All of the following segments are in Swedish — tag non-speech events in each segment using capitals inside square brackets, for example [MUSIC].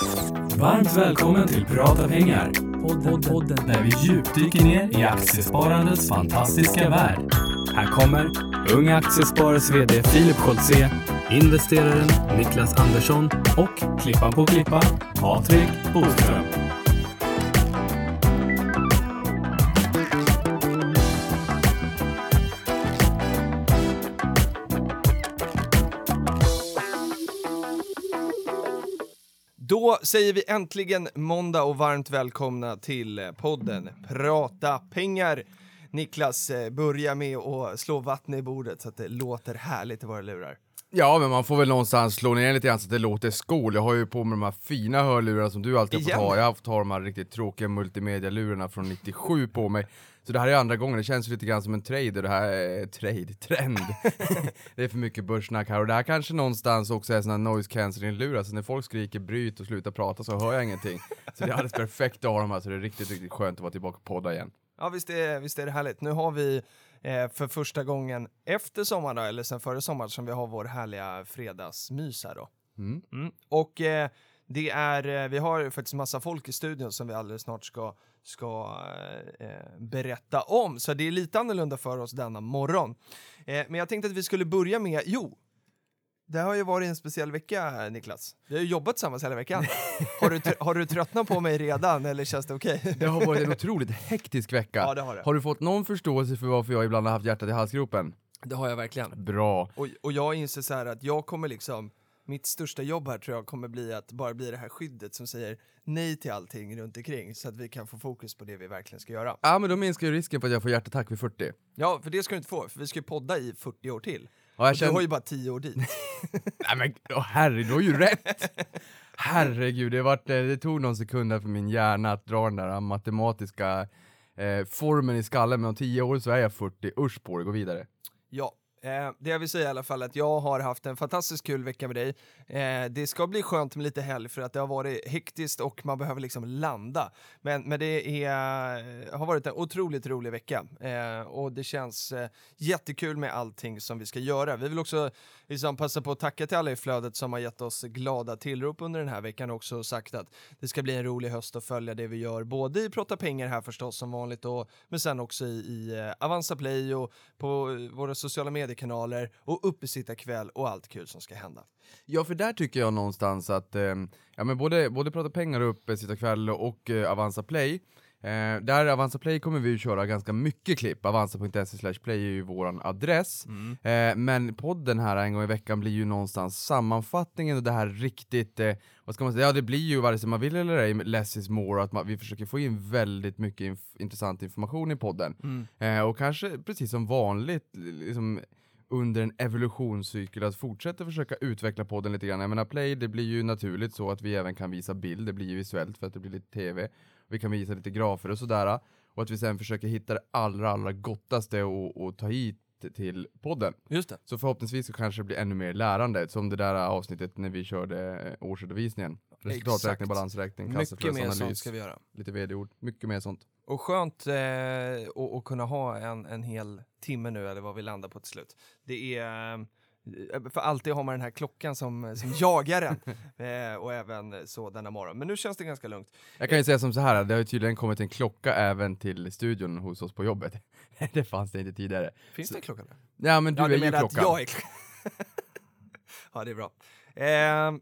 Varmt välkommen till Prata pengar. Podden, podden. Där vi djupdyker ner i aktiesparandets fantastiska värld. Här kommer Unga Aktiesparares VD Filip Scholtze, investeraren Niklas Andersson och klippan på klippan Patrik Boström. Säger vi äntligen måndag och varmt välkomna till eh, podden Prata pengar. Niklas, eh, börja med att slå vatten i bordet så att det låter härligt i våra lurar. Ja, men man får väl någonstans slå ner lite grann så att det låter skol. Jag har ju på mig de här fina hörlurarna som du alltid fått ha. Jag har fått ha de här riktigt tråkiga multimedia-lurarna från 97 på mig. Så det här är andra gången, det känns lite grann som en trader, det här är trade, trend. [LAUGHS] det är för mycket börssnack här och det här kanske någonstans också är såna här noise cancelling-lurar, så när folk skriker bryt och sluta prata så hör jag ingenting. Så det är alldeles perfekt att ha de här, så det är riktigt, riktigt skönt att vara tillbaka och podda igen. Ja, visst är, visst är det härligt. Nu har vi eh, för första gången efter sommaren, då, eller sen före sommaren, som vi har vår härliga fredagsmys här då. Mm. Mm. Och eh, det är, eh, vi har faktiskt massa folk i studion som vi alldeles snart ska, ska eh, berätta om. Så det är lite annorlunda för oss denna morgon. Eh, men jag tänkte att vi skulle börja med, jo, det har ju varit en speciell vecka, Niklas. Vi har ju jobbat tillsammans hela veckan. [LAUGHS] har, du, har du tröttnat på mig redan, eller känns det okej? Det har varit en otroligt hektisk vecka. Ja, det har det. Har du fått någon förståelse för varför jag ibland har haft hjärtat i halsgropen? Det har jag verkligen. Bra. Och, och jag inser så här att jag kommer liksom, mitt största jobb här tror jag kommer bli att bara bli det här skyddet som säger nej till allting runt omkring så att vi kan få fokus på det vi verkligen ska göra. Ja men då minskar ju risken på att jag får hjärtattack vid 40. Ja, för det ska du inte få, för vi ska ju podda i 40 år till. Ja, jag Och Du känner... har ju bara 10 år dit. [LAUGHS] Nej men åh, herre, du har ju rätt! Herregud, det, vart, eh, det tog någon sekund för min hjärna att dra den där matematiska eh, formen i skallen, men om 10 år så är jag 40, usch på det, gå vidare. Ja, eh, det jag vill säga i alla fall är att jag har haft en fantastiskt kul vecka med dig. Eh, det ska bli skönt med lite helg för att det har varit hektiskt och man behöver liksom landa. Men, men det är, har varit en otroligt rolig vecka eh, och det känns eh, jättekul med allting som vi ska göra. Vi vill också liksom passa på att tacka till alla i flödet som har gett oss glada tillrop under den här veckan och också sagt att det ska bli en rolig höst att följa det vi gör, både i Prata pengar här förstås som vanligt och men sen också i, i eh, Avanza Play och på eh, våra sociala medier mediekanaler och uppesittarkväll och allt kul som ska hända. Ja, för där tycker jag någonstans att, eh, ja men både, både Prata pengar och Uppesittarkväll eh, och eh, Avanza Play, eh, där Avanza Play kommer vi ju köra ganska mycket klipp, avanza.se play är ju våran adress. Eh, men podden här en gång i veckan blir ju någonstans sammanfattningen och det här riktigt, eh, vad ska man säga, ja det blir ju vare sig man vill eller ej, less is more, att man, vi försöker få in väldigt mycket inf intressant information i podden. Eh, och kanske precis som vanligt, liksom, under en evolutionscykel att fortsätta försöka utveckla podden lite grann. Jag menar play, det blir ju naturligt så att vi även kan visa bild, det blir ju visuellt för att det blir lite tv. Vi kan visa lite grafer och sådär. Och att vi sen försöker hitta det allra, allra gottaste och, och ta hit till podden. Just det. Så förhoppningsvis så kanske det blir ännu mer lärande, som det där avsnittet när vi körde eh, årsredovisningen. Resultaträkning, Exakt. balansräkning, kassaflödesanalys, ska vi göra. lite vd-ord, mycket mer sånt. Och skönt eh, att, att kunna ha en, en hel timme nu, eller vad vi landar på till slut. Det är... eh, För alltid har man den här klockan som, som [LAUGHS] jagar en. Eh, och även så denna morgon. Men nu känns det ganska lugnt. Jag kan ju säga som så här, det har tydligen kommit en klocka även till studion hos oss på jobbet. [LAUGHS] det fanns det inte tidigare. Finns det en klocka? Ja men du ja, är ju klockan. Att jag är klockan. [LAUGHS] ja, det är bra. Eh,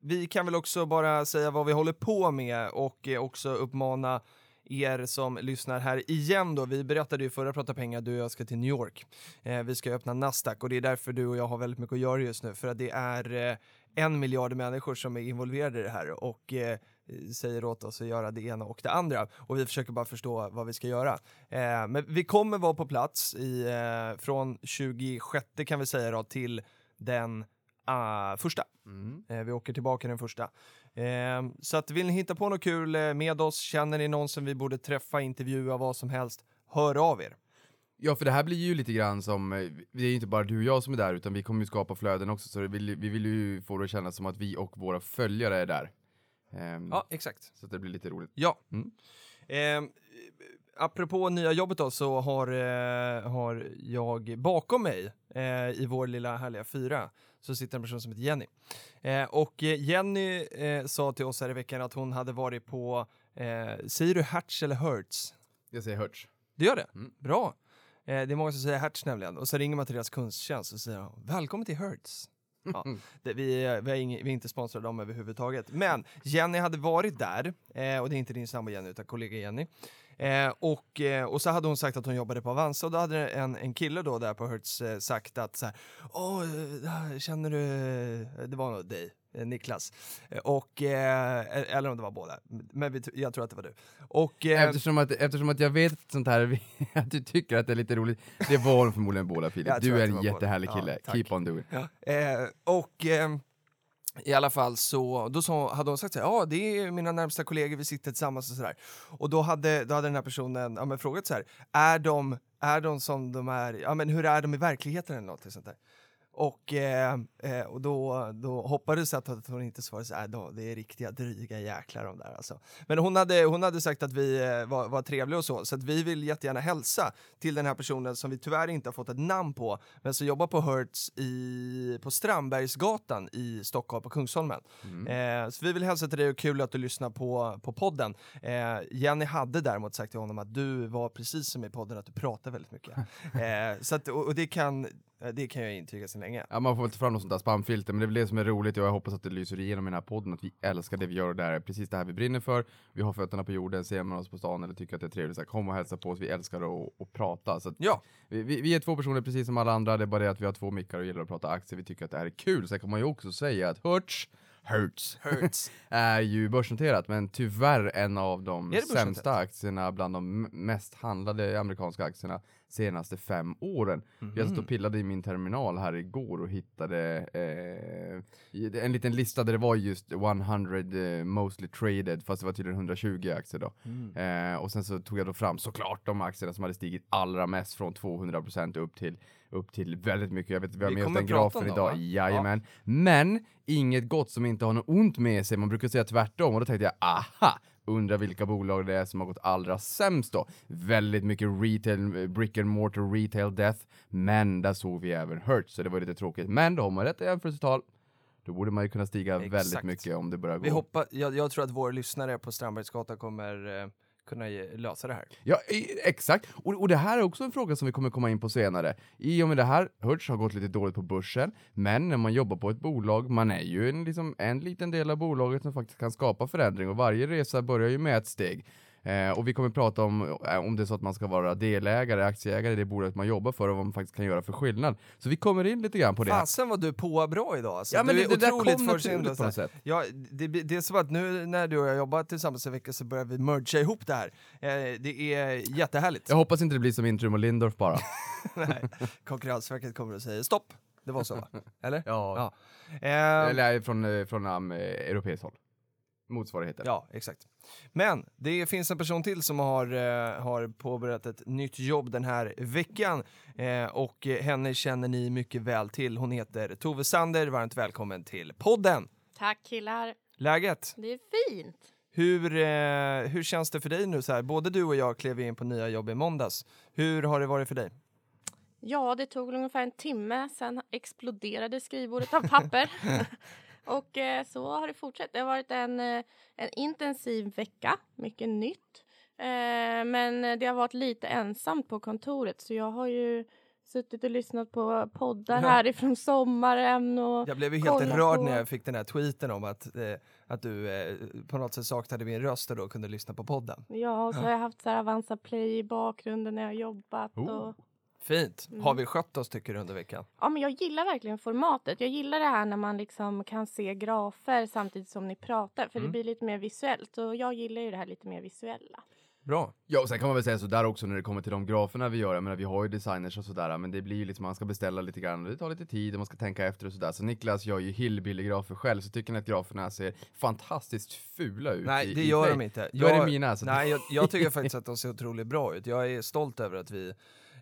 vi kan väl också bara säga vad vi håller på med och eh, också uppmana er som lyssnar här igen då. Vi berättade ju förra Prata pengar, du och jag ska till New York. Eh, vi ska öppna Nasdaq och det är därför du och jag har väldigt mycket att göra just nu. För att det är eh, en miljard människor som är involverade i det här och eh, säger åt oss att göra det ena och det andra. Och vi försöker bara förstå vad vi ska göra. Eh, men vi kommer vara på plats i, eh, från 26 kan vi säga då, till den ah, första. Mm. Eh, vi åker tillbaka den första. Eh, så att vill ni hitta på något kul eh, med oss, känner ni någon som vi borde träffa, intervjua, vad som helst, hör av er. Ja för det här blir ju lite grann som, eh, det är ju inte bara du och jag som är där utan vi kommer ju skapa flöden också så vill, vi vill ju få det att kännas som att vi och våra följare är där. Ehm, Ja, exakt. Så att det blir lite roligt. Ja. Mm. Eh, apropå nya jobbet då så har, eh, har jag bakom mig eh, i vår lilla härliga fyra så sitter en person som heter Jenny. Eh, och eh, Jenny eh, sa till oss här i veckan att hon hade varit på, eh, säger du Hertz eller Hertz? Jag säger Hertz. Du gör det? Mm. Bra. Eh, det är många som säger Hertz nämligen. Och så ringer man till deras kundtjänst och säger välkommen till Hertz. [LAUGHS] Ja, det, vi, är- vi, är ing, vi är inte sponsrade av dem överhuvudtaget. Men Jenny hade varit där, eh, och det är inte din sambo Jenny utan kollega Jenny. Eh, och, eh, och så hade hon sagt att hon jobbade på Avanza och då hade en, en kille då där på Hertz eh, sagt att så här, Åh, eh, känner du, det var nog dig, Niklas. Och, eh, eller om det var båda, men jag tror att det var du. Och, eh, Eftersom att, eftersom att jag vet sånt här, [LAUGHS] att du tycker att det är lite roligt, det var förmodligen båda Filip. Du är en båda. jättehärlig Ja, kille, tack. keep on doing. Ja. Eh, och eh, i alla fall så då så hade hon sagt så här, ja det är mina närmsta kollegor, vi sitter tillsammans och sådär. Och då hade, då hade den här personen ja, men frågat så här, är de, är de som de är, ja men hur är de i verkligheten eller något sånt där. Och, eh, eh, och då, då hoppades jag att, hon inte svarade så här, då, det är riktiga dryga jäklar de där alltså. Men hon hade, hon hade sagt att vi eh, var, var trevliga och så, så att vi vill jättegärna hälsa till den här personen som vi tyvärr inte har fått ett namn på, men som jobbar på Hertz i, på Strandbergsgatan i Stockholm, på Kungsholmen. Eh, så vi vill hälsa till dig och kul att du lyssnar på, på podden. Eh, Jenny hade däremot sagt till honom att du var precis som i podden, att du pratar väldigt mycket. [LAUGHS] eh, så att, och, och det kan, det kan jag intyga sedan länge. Ja, man får inte fram något sånt där spamfilter, men det är väl det som är roligt och jag hoppas att det lyser igenom i den här podden, att vi älskar det vi gör och det här är precis det här vi brinner för. Vi har fötterna på jorden, ser man oss på stan eller tycker att det är trevligt, så här, kom och hälsa på oss, vi älskar att, att prata. Så att Ja, vi, vi, vi är två personer precis som alla andra, det är bara det att vi har två mickar och gillar att prata aktier, vi tycker att det här är kul. Sen kan man ju också säga att Hertz, Hertz, [LAUGHS] Hertz. [LAUGHS] är ju börsnoterat, men tyvärr en av de sämsta aktierna bland de mest handlade amerikanska aktierna senaste fem åren. Jag satt och pillade i min terminal här igår och hittade eh, en liten lista där det var just 100 eh, mostly traded, fast det var tydligen 120 aktier då. Eh, och sen så tog jag då fram såklart de aktierna som hade stigit allra mest från 200% upp till, upp till väldigt mycket. Jag vet vi har med oss den grafen idag. va? Jajamän. Men inget gott som inte har något ont med sig. Man brukar säga tvärtom och då tänkte jag aha, undrar vilka bolag det är som har gått allra sämst då. Väldigt mycket retail, brick and mortar retail death, men där såg vi även Hertz, så det var lite tråkigt. Men då har man rätt jämförelsetal. Då borde man ju kunna stiga väldigt Exakt. mycket om det börjar vi gå. hoppas, jag, jag tror att våra lyssnare på Strandbergsgatan kommer eh, kunna ge, lösa det här. Ja, exakt. Och, och det här är också en fråga som vi kommer komma in på senare. I och med det här, Hertz har gått lite dåligt på börsen, men när man jobbar på ett bolag, man är ju en, liksom, en liten del av bolaget som faktiskt kan skapa förändring och varje resa börjar ju med ett steg. Eh, och vi kommer prata om eh, om det är så att man ska vara delägare, aktieägare i det bolaget man jobbar för och vad man faktiskt kan göra för skillnad. Så vi kommer in lite grann på det. här. Fasen vad du på bra idag alltså. Ja men du det, är det där kom naturligt på något så här. sätt. Ja, det, det är som att nu när du och jag jobbar tillsammans en vecka så börjar vi mergea ihop det här. Eh, det är jättehärligt. Jag hoppas inte det blir som Intrum och Lindorf bara. [LAUGHS] Nej, Konkurrensverket kommer och säger stopp. Det var så va? [LAUGHS] Eller? ja. Ja. Eh, Eller från, eh, från um, europeiskt håll. Motsvarigheten. Ja, exakt. Men det finns en person till som har, eh, har påbörjat ett nytt jobb den här veckan eh, och henne känner ni mycket väl till. Hon heter Tove Sander. Varmt välkommen till podden! Tack killar. Läget? Det är fint. Hur, eh, hur känns det för dig nu så här? Både du och jag klev in på nya jobb i måndags. Hur har det varit för dig? Ja, det tog ungefär en timme, sen exploderade skrivbordet av papper. [LAUGHS] och eh, så har det fortsatt. Det har varit en, eh, en intensiv vecka, mycket nytt. Eh, men det har varit lite ensamt på kontoret så jag har ju suttit och lyssnat på poddar Ja. härifrån sommaren och Jag blev ju helt rörd på- när jag fick den här tweeten om att, eh, att du eh, på något sätt saknade min röst och då kunde lyssna på podden. ja, och så har jag haft så här Avanza Play i bakgrunden när jag jobbat. Oh. Och, Fint. Mm. Har vi skött oss tycker du under veckan? Ja, men jag gillar verkligen formatet. Jag gillar det här när man liksom kan se grafer samtidigt som ni pratar. För Mm. det blir lite mer visuellt. Och jag gillar ju det här lite mer visuella. Bra. Ja, och sen kan man väl säga sådär också när det kommer till de graferna vi gör. Jag menar, vi har ju designers och sådär, men det blir ju liksom, man ska beställa lite grann och det tar lite tid och man ska tänka efter och sådär. Så Niklas gör ju hillbilly-grafer själv, så tycker ni att graferna ser fantastiskt fula ut Nej, i, det i gör Play? de inte. Då är det Jag- mina. Så Nej, jag, jag tycker [LAUGHS] faktiskt att de ser otroligt bra ut. Jag är stolt över att vi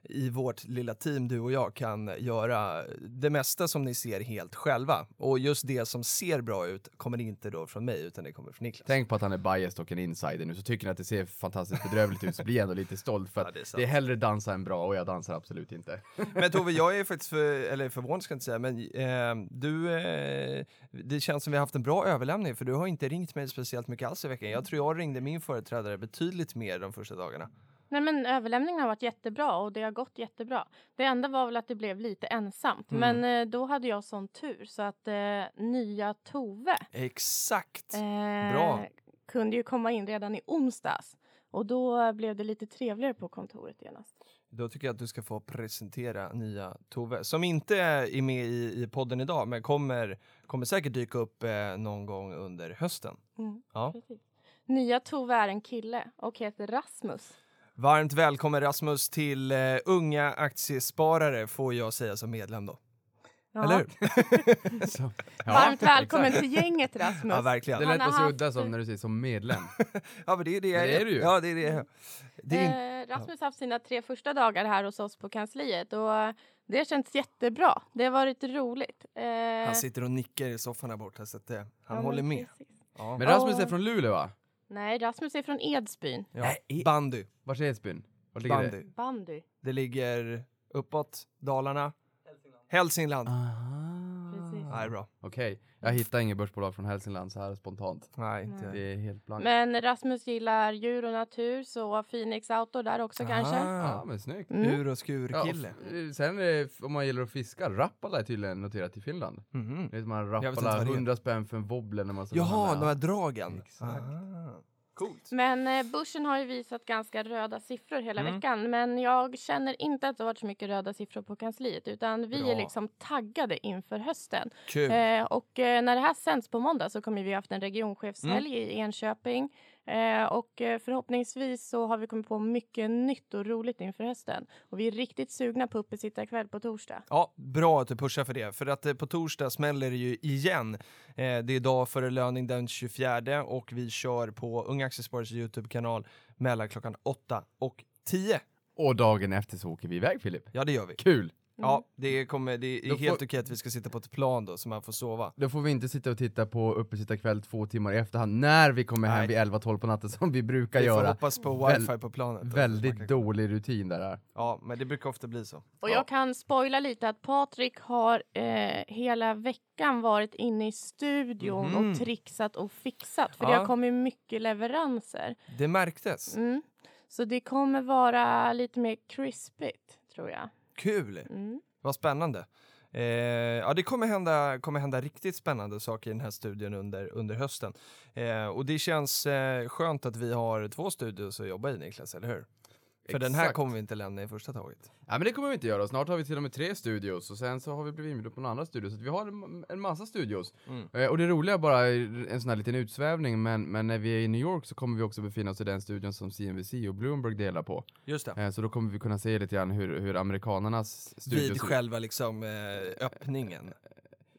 i vårt lilla team, du och jag, kan göra det mesta som ni ser helt själva. Och just det som ser bra ut kommer inte då från mig, utan det kommer från Niklas. Tänk på att han är biased och en insider nu, så tycker ni att det ser fantastiskt bedrövligt ut så blir jag ändå lite stolt för Ja, att det är det är hellre dansa än bra och jag dansar absolut inte. [LAUGHS] Men Tove, jag är faktiskt för, eller förvånad ska jag inte säga, men eh, du, eh, det känns som vi har haft en bra överlämning för du har inte ringt mig speciellt mycket alls i veckan. Jag tror jag ringde min företrädare betydligt mer de första dagarna. Nej men överlämningen har varit jättebra och det har gått jättebra. Det enda var väl att det blev lite ensamt. Mm. Men eh, då hade jag sån tur så att eh, nya Tove Exakt! eh, Bra. kunde ju komma in redan i onsdags. Och då blev det lite trevligare på kontoret genast. Då tycker jag att du ska få presentera nya Tove, som inte är med i, i podden idag, men kommer, kommer säkert dyka upp eh, någon gång under hösten. Mm, Ja. precis. Nya Tove är en kille och heter Rasmus. Varmt välkommen Rasmus till eh, Unga Aktiesparare, får jag säga som medlem då. Ja. Eller hur? [LAUGHS] Så, Varmt välkommen exakt. till gänget Rasmus. Ja, verkligen. Det lät så haft- udda som när du säger som medlem. [LAUGHS] Ja, men det är det jag det är du ju. Ja, det är det det är. Eh, Rasmus har haft sina tre första dagar här hos oss på kansliet och det har känts jättebra. Det har varit roligt. Eh, Han sitter och nickar i soffan här borta, så att, eh, han ja, håller med. precis. Ja. Men Rasmus är från Luleå va? Nej, Rasmus är från Edsbyn. Ja. Nej. Bandy. Vart är Edsbyn? Vart ligger det? Bandy. Bandy. Det ligger uppåt Dalarna. Hälsingland. Precis. Nej, bra. Okej, jag hittar inget börsbolag från Hälsingland så här spontant. Nej, inte. Det är helt blankt. Men Rasmus gillar djur och natur så Phoenix Auto där också kanske. Ja Ah, men snyggt. Mm. ur och skur-kille. Ja, f- sen eh, om man gillar att fiska, Rappala är tydligen noterat i Finland. Mhm. Det är som man inte Rappala vad det är. 100 spänn för en wobbler när man ska Jaha, de här dragen. Exakt. Ah. Coolt. Men eh, börsen har ju visat ganska röda siffror hela Mm. veckan. Men jag känner inte att det har varit så mycket röda siffror på kansliet. Utan vi Bra. är liksom taggade inför hösten. Kul. Eh, och eh, när det här sänds på måndag så kommer vi haft en regionchefshelg Mm. i Enköping. Eh, och eh, förhoppningsvis så har vi kommit på mycket nytt och roligt inför hösten. Och vi är riktigt sugna på uppesittarkväll på torsdag. Ja, bra att du pushar för det. För att eh, på torsdag smäller det ju igen. Eh, det är dag före löning den 24 och vi kör på Unga Aktiesparares YouTube-kanal mellan klockan 8 och 10. Och dagen efter så åker vi iväg Filip. Ja, det gör vi. Kul! Ja, det, kommer, det är Då får- helt okej att vi ska sitta på ett plan då så man får sova. Då får vi inte sitta och titta på uppesittarkväll två timmar i efterhand när vi kommer hem Nej. vid 11-12 på natten som vi brukar Vi får göra. hoppas på Väl- wifi på planet. då, Väldigt kan- dålig rutin där. Här. Ja, men det brukar ofta bli så. Och jag kan spoila lite att Patrik har eh, hela veckan varit inne i studion Mhm. och trixat och fixat. För det Ja. har kommit mycket leveranser. Det märktes. Mm. Så det kommer vara lite mer crispigt tror jag. Kul! Mm. Vad spännande. Eh, ja, det kommer hända, kommer hända riktigt spännande saker i den här studien under, under hösten. Eh, och det känns eh, skönt att vi har två studios att jobba i Niklas, eller hur? För den här Exakt. kommer vi inte lämna i första taget. Ja men det kommer vi inte göra, snart har vi till och med tre studios och sen så har vi blivit inbjudna på några andra studios, så vi har en, en massa studios. Mm. Eh, och det roliga bara, är en sån här liten utsvävning, men, men när vi är i New York så kommer vi också befinna oss i den studion som CNBC och Bloomberg delar på. Just det. Eh, så då kommer vi kunna se lite grann hur, hur amerikanernas studios... Vid själva liksom eh, öppningen.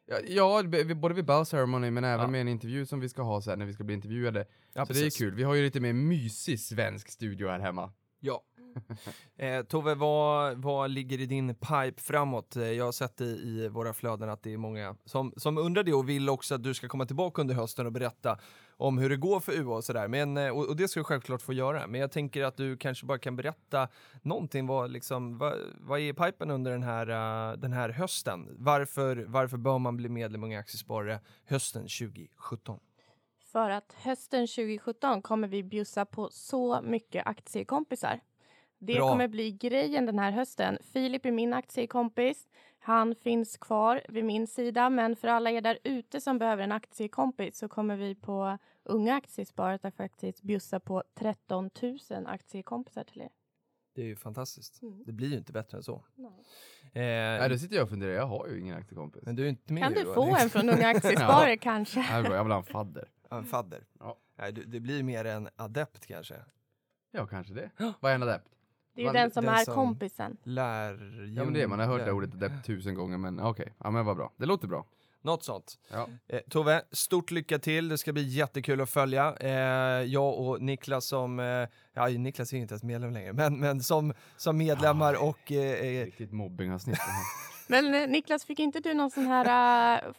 Ja, ja, vid- både vid bow ceremony men även Ja. med en intervju som vi ska ha sen när vi ska bli intervjuade. Ja, så det är precis. kul, vi har ju lite mer mysig svensk studio här hemma. Ja. [LAUGHS] Eh, Tove, vad, vad ligger i din pipe framåt? Eh, Jag har sett i, i våra flöden att det är många som, som undrar det och vill också att du ska komma tillbaka under hösten och berätta om hur det går för UA och sådär. Men, eh, och, och det ska du självklart få göra. Men jag tänker att du kanske bara kan berätta någonting. Vad, liksom, vad, vad är i pipen under den här, eh, den här hösten? Varför, varför bör man bli medlem i Unga Aktiesparare hösten 2017? För att hösten 2017 kommer vi bjussa på så mycket aktiekompisar. Det Bra. kommer bli grejen den här hösten. Filip är min aktiekompis. Han finns kvar vid min sida, men för alla er där ute som behöver en aktiekompis så kommer vi på Unga Aktiesparet att faktiskt bjussa på 13 000 aktiekompisar till er. Det är ju fantastiskt. Mm. Det blir ju inte bättre än så. Nej. Eh, Nej, då sitter jag och funderar, jag har ju ingen aktiekompis. men du är inte med Kan du UA, få liksom. en från Unga [LAUGHS] Aktiesparare kanske? Nej, bra, jag vill ha en fadder. Ja, En fadder. Ja. Nej, du, det blir mer en adept kanske. Ja, kanske det. Vad är en adept? Det är ju Man- den som den är som- kompisen. Lärjunge. Ja men det, man har hört det ordet adept tusen gånger men okej, ja men vad bra. Det låter bra. Något sånt. Ja. Eh, Tove, stort lycka till. Det ska bli jättekul att följa. Eh, jag och Niklas som, eh, ja Niklas är ju inte ens medlem längre, men, men som, som medlemmar och eh, eh, Riktigt mobbingavsnitt. [LAUGHS] det. Men eh, Niklas, fick inte du någon sån här, eh,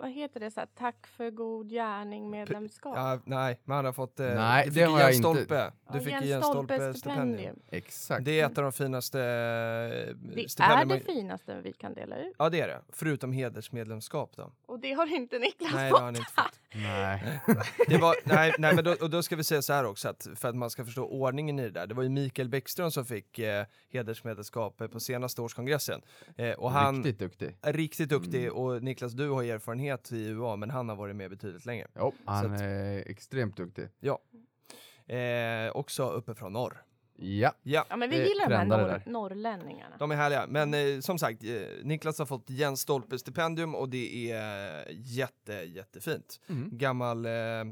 vad heter det, så här, tack för god gärning medlemskap? ja, nej, man har fått, eh, Nej, du det fick har jag Jens inte. Stolpe. Du Ja, fick Jens Stolpe Stolpe stipendium. stipendium. Exakt. Det är ett av de finaste eh, Det är det finaste vi kan dela ut. Ja det är det, förutom hedersmedlemskap då. Och det har inte Niklas Nej det fått. har han inte fått. Nej. [LAUGHS] Det var, nej, nej men då, och då ska vi säga så här också, att för att man ska förstå ordningen i det där. Det var ju Mikael Bäckström som fick eh, hedersmedlemskap på senaste årskongressen. Eh, och han Riktigt duktig. är riktigt duktig och Niklas du har erfarenhet i UA men han har varit med betydligt längre. Jo, han att- är extremt duktig. Eh, också uppe från norr. Ja. Ja, Ja men vi Det gillar de här norr, norrlänningarna. de är härliga. Men eh, som sagt, eh, Niklas har fått Jens Stolpe stipendium och det är jätte, jättefint. Mm. gammal eh, eh,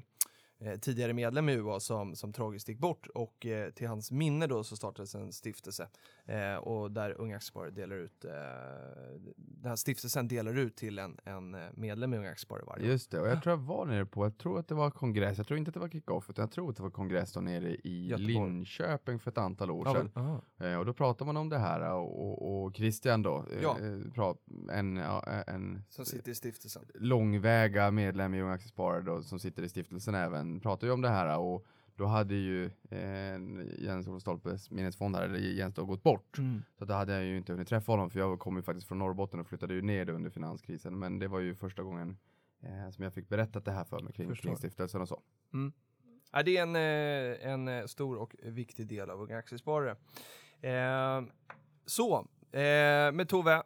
tidigare medlem i UA som, som tragiskt gick bort och eh, till hans minne då så startades en stiftelse eh, och där Unga Aktiesparare delar ut, eh, den här stiftelsen delar ut till en, en eh, medlem i Unga Aktiesparare varje år. Just det, och jag tror jag var nere på, jag tror att det var kongress, jag tror inte att det var kick-off, utan jag tror att det var kongress då nere i Göteborg. Linköping för ett antal år Ja, sedan. väl? Aha. Eh, och då pratade man om det här och, och, och Christian då, eh, Ja. eh, prat, en, ja, en Som sitter i stiftelsen. långväga medlem i Unga Aktiesparare då, som sitter i stiftelsen även, pratade ju om det här och då hade ju eh, Jens Olof Stolpes minnesfond här, eller Jens då gått bort. Så då hade jag ju inte hunnit träffa honom för jag kom ju faktiskt från Norrbotten och flyttade ju ner under finanskrisen. Men det var ju första gången eh, som jag fick berättat det här för mig kring, kring stiftelsen och så. Ja, det är en, eh, en eh, stor och viktig del av Unga Aktiesparare. Eh, så, eh, med Tove,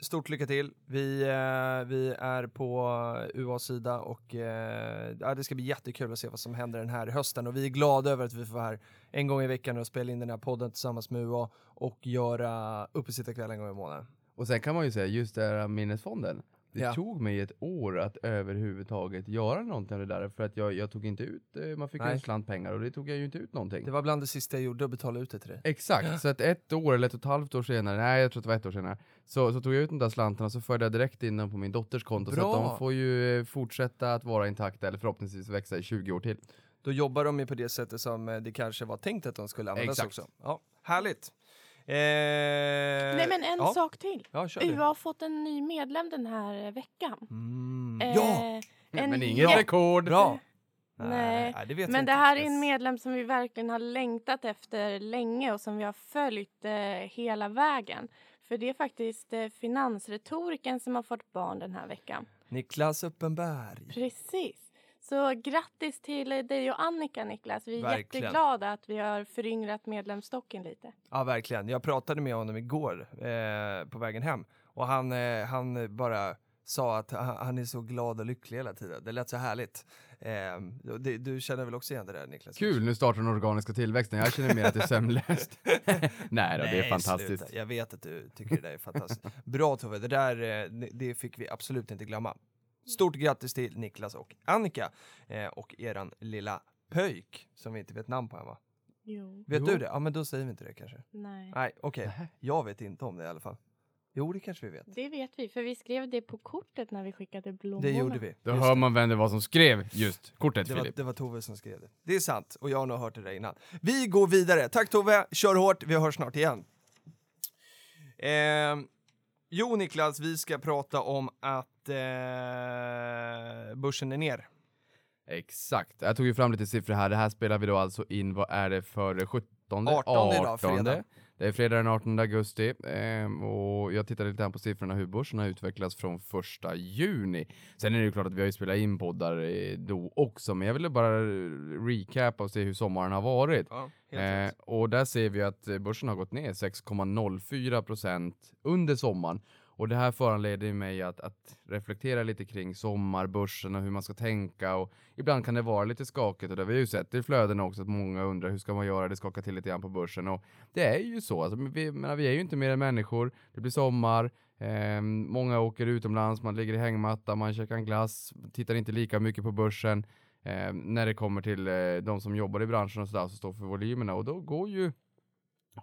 stort lycka till. Vi, eh, vi är på UAs sida och eh, ja, det ska bli jättekul att se vad som händer den här hösten och vi är glada över att vi får vara här en gång i veckan och spela in den här podden tillsammans med UA och göra uppesittarkväll en gång i månaden. Och sen kan man ju säga, just det här minnesfonden. Det Ja. tog mig ett år att överhuvudtaget göra någonting av det där för att jag, jag tog inte ut, eh, man fick ju Nej. en slant pengar och det tog jag ju inte ut någonting. Det var bland det sista jag gjorde att betala ut det till dig. Exakt, [GASPS] så att ett år eller ett och ett halvt år senare, nej jag tror att det var ett år senare, så, så tog jag ut de där slantarna och så förde jag direkt in dem på min dotters konto så Bra. att de får ju eh, fortsätta att vara intakta eller förhoppningsvis växa i 20 år till. Då jobbar de ju på det sättet som eh, det kanske var tänkt att de skulle användas Exakt. också. Ja, härligt. Eh, Nej men en ja. sak till. Ja, UA du. har fått en ny medlem den här eh, veckan. Mm. Eh, Ja! en Men inget rekord! Bra! Nej, det vet jag Men inte. det här är en medlem som vi verkligen har längtat efter länge och som vi har följt eh, hela vägen. För det är faktiskt eh, finansretoriken som har fått barn den här veckan. Niklas Uppenberg. Precis. Så grattis till dig och Annika Niklas. Vi är Verkligen. jätteglada att vi har föryngrat medlemsstocken lite. Ja, verkligen. Jag pratade med honom igår eh, på vägen hem och han, eh, han bara sa att han, är så glad och lycklig hela tiden. Det lät så härligt. Eh, det, du känner väl också igen det där Niklas? Kul, nu startar den organiska tillväxten, jag känner mer att det är sömnlöst. [LAUGHS] Nej då, det är Nej, fantastiskt. sluta. Jag vet att du tycker det där är fantastiskt. Bra Tove, det där eh, det fick vi absolut inte glömma. Stort grattis till Niklas och Annika eh, och eran lilla pöjk som vi inte vet namn på än va? Jo. Vet Jo. du det? Ja men då säger vi inte det kanske. Nej. Nej okej, jag vet inte om det i alla fall. Jo det kanske vi vet. Det vet vi, för vi skrev det på kortet när vi skickade blommorna. Det gjorde vi. Då Just hör man vem det var som skrev just kortet Det var, Filip. det var Tove som skrev det. Det är sant och jag har nog hört det där innan. Vi går vidare. Tack Tove, kör hårt, vi hörs snart igen. Eh, jo Niklas, vi ska prata om att eh, börsen är ner. Exakt, jag tog ju fram lite siffror här. Det här spelar vi då alltså in, vad är det för 17? 18 idag, fredag. Det är fredag den 18 augusti ehm, och jag tittade lite grann på siffrorna hur börsen har utvecklats från första juni. Sen är det ju klart att vi har ju spelat in poddar eh, då också, men jag ville bara recapa och se hur sommaren har varit. Ja, Eh, och där ser vi att eh, börsen har gått ner 6,04 procent under sommaren. Och det här föranleder ju mig att, att reflektera lite kring sommarbörsen och hur man ska tänka. Och ibland kan det vara lite skakigt och det har vi ju sett i flödena också att många undrar hur ska man göra, det skakar till lite grann på börsen. Och det är ju så, alltså, vi, menar, vi är ju inte mer än människor, det blir sommar, eh, många åker utomlands, man ligger i hängmatta, man käkar en glass, tittar inte lika mycket på börsen. Eh, när det kommer till eh, de som jobbar i branschen och sådär som står för volymerna. Och då går ju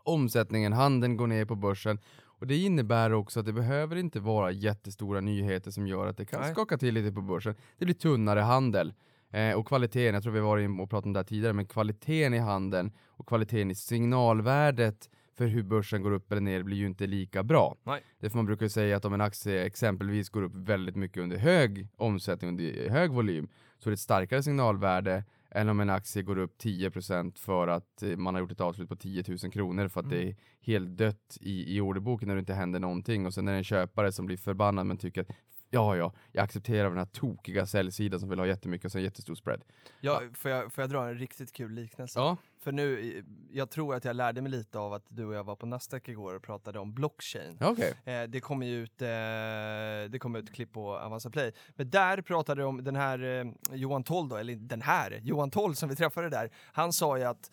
omsättningen, handeln går ner på börsen. Och det innebär också att det behöver inte vara jättestora nyheter som gör att det kan Nej. skaka till lite på börsen. Det blir tunnare handel. Eh, och kvaliteten, jag tror vi var inne och pratade om det här tidigare, men kvaliteten i handeln och kvaliteten i signalvärdet för hur börsen går upp eller ner blir ju inte lika bra. Nej. Därför man brukar ju säga att om en aktie exempelvis går upp väldigt mycket under hög omsättning, under hög volym, så är det ett starkare signalvärde än om en aktie går upp 10% för att eh, man har gjort ett avslut på 10 000 kronor för att Mm. det är helt dött i, i orderboken när det inte händer någonting och sen är det en köpare som blir förbannad men tycker att ja, ja, jag accepterar den här tokiga säljsidan som vill ha jättemycket och sen jättestor spread. Ja, får, jag, får jag dra en riktigt kul liknelse? Ja, För nu, jag tror att jag lärde mig lite av att du och jag var på Nasdaq igår och pratade om blockchain. okej. Eh, det kom ju ut, eh, det kom ut klipp på Avanza Play. Men där pratade de om den här eh, Johan Toll då, eller den här Johan Toll som vi träffade där. Han sa ju att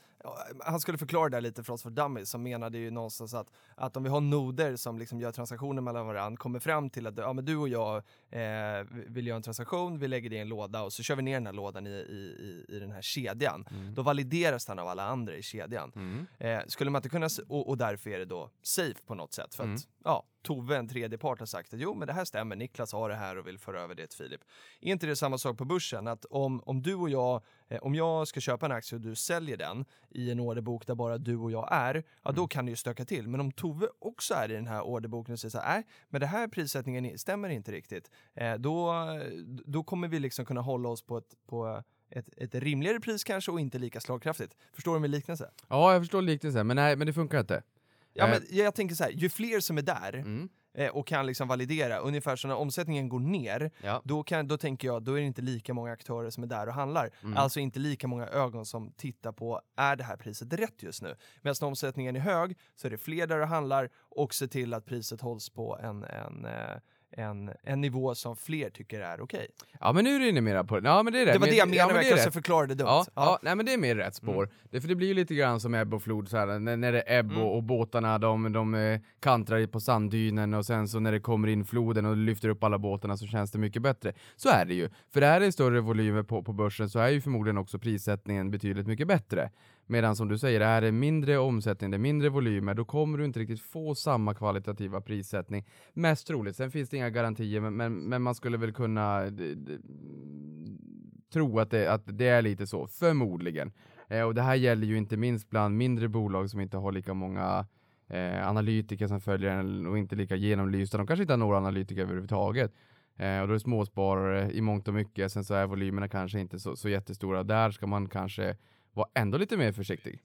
han skulle förklara det lite för oss för dummies som menade ju någonstans att, att om vi har noder som liksom gör transaktioner mellan varandra kommer fram till att ja, men du och jag eh, vill göra en transaktion, vi lägger det i en låda och så kör vi ner den här lådan i, i, i, i den här kedjan. Då valideras den av alla andra i kedjan. Mm. Eh, skulle man inte kunna, och, och därför är det då safe på något sätt. För Mm. att ja, Tove, en tredje part, har sagt att jo men det här stämmer, Niklas har det här och vill föra över det till Filip. Är inte det samma sak på börsen? Att om, om du och jag, eh, om jag ska köpa en aktie och du säljer den i en orderbok där bara du och jag är, ja då kan det ju stöka till. Men om Tove också är i den här orderboken och säger så här, nej men det här prissättningen stämmer inte riktigt, eh, då, då kommer vi liksom kunna hålla oss på ett, på ett, ett rimligare pris kanske och inte lika slagkraftigt. Förstår du min liknelse? Ja, jag förstår liknelsen, men nej, men det funkar inte. Ja, Eh. men jag tänker så här, ju fler som är där Mm. eh, och kan liksom validera, ungefär som när omsättningen går ner, Ja. då, kan, då tänker jag, då är det inte lika många aktörer som är där och handlar. Mm. Alltså inte lika många ögon som tittar på, är det här priset rätt just nu? Medan när omsättningen är hög så är det fler där och handlar och ser till att priset hålls på en, en, eh, en, en nivå som fler tycker är okej. Ja, men nu är du inne mera på det. Ja, men det är rätt. Det var det jag ja, menade, men men det jag kanske förklarade dumt. Ja, ja. Ja. Mm. nej men det är mer rätt spår. Det, för det blir ju lite grann som ebb och flod, så här, när, när det är ebb Mm. och, och båtarna de, de eh, kantrar på sanddynen och sen så när det kommer in floden och lyfter upp alla båtarna så känns det mycket bättre. Så är det ju. För det här är större volymer på, på börsen så är ju förmodligen också prissättningen betydligt mycket bättre. Medan som du säger, det här är mindre omsättning, det är mindre volymer, då kommer du inte riktigt få samma kvalitativa prissättning. Mest troligt, sen finns det inga garantier, men, men, men man skulle väl kunna eh, d- d- tro att det, att det är lite så, förmodligen. Eh, och det här gäller ju inte minst bland mindre bolag som inte har lika många eh, analytiker som följer en och inte lika genomlysta. De kanske inte har några analytiker överhuvudtaget. Eh, och då är det småsparare i mångt och mycket. Sen så är volymerna kanske inte så, så jättestora. Där ska man kanske vara ändå lite mer försiktig.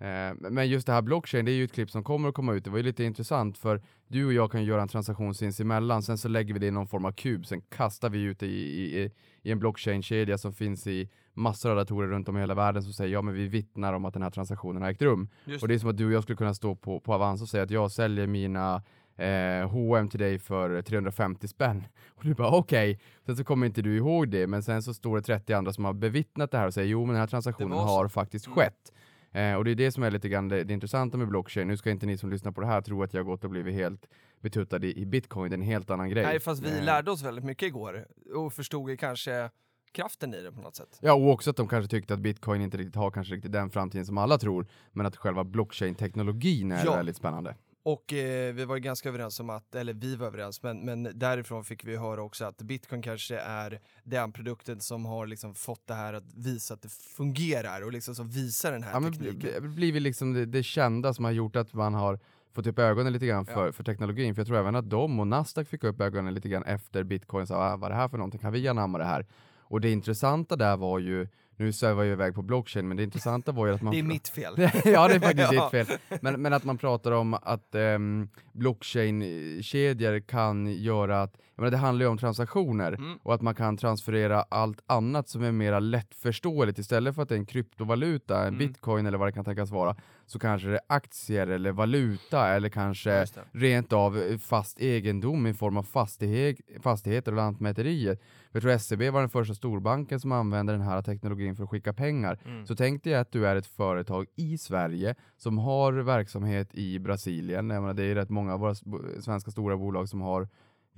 Eh, men just det här blockchain, det är ju ett klipp som kommer att komma ut. Det var ju lite intressant för du och jag kan göra en transaktion sinsemellan, sen så lägger vi det i någon form av kub, sen kastar vi ut det i, i, i en blockchain-kedja som finns i massor av datorer runt om i hela världen som säger ja men vi vittnar om att den här transaktionen har ägt rum. Just Och det är som att du och jag skulle kunna stå på, på Avanza och säga att jag säljer mina eh, H&M till dig för 350 spänn. [LAUGHS] Och du bara okej, sen så kommer inte du ihåg det, men sen så står det 30 andra som har bevittnat det här och säger jo men den här transaktionen har faktiskt Mm. skett. Eh, och det är det som är lite grann det, det intressanta med blockchain. Nu ska inte ni som lyssnar på det här tro att jag har gått och blivit helt betuttad i, i bitcoin, det är en helt annan grej. Nej, fast vi Eh, lärde oss väldigt mycket igår och förstod kanske kraften i det på något sätt. Ja, och också att de kanske tyckte att bitcoin inte riktigt har kanske riktigt den framtiden som alla tror, men att själva blockchain-teknologin är Ja. väldigt spännande. Och eh, vi var ganska överens om att, eller vi var överens, men, men därifrån fick vi höra också att bitcoin kanske är den produkten som har liksom fått det här att visa att det fungerar och liksom som visar den här Ja, tekniken. bli- bli- blivit liksom det, det kända som har gjort att man har fått upp ögonen lite grann för, Ja. för teknologin. För jag tror även att de och Nasdaq fick upp ögonen lite grann efter bitcoin. Så, ah, vad är det här för någonting? Kan vi anamma det här? Och det intressanta där var ju, nu svävar jag iväg på blockchain, men det intressanta var ju att man... [LAUGHS] det är mitt fel. [LAUGHS] ja, det är faktiskt [LAUGHS] Ja. ditt fel. Men, men att man pratar om att um, blockchain-kedjor kan göra att, jag menar, det handlar ju om transaktioner Mm. och att man kan transferera allt annat som är mera lättförståeligt istället för att det är en kryptovaluta, en Mm. bitcoin eller vad det kan tänkas vara, så kanske det är aktier eller valuta eller kanske rent av fast egendom i form av fastighet, fastigheter och lantmäterier. Jag tror SEB var den första storbanken som använde den här teknologin för att skicka pengar. Mm. Så tänk dig att du är ett företag i Sverige som har verksamhet i Brasilien. Jag menar, det är rätt många av våra svenska stora bolag som har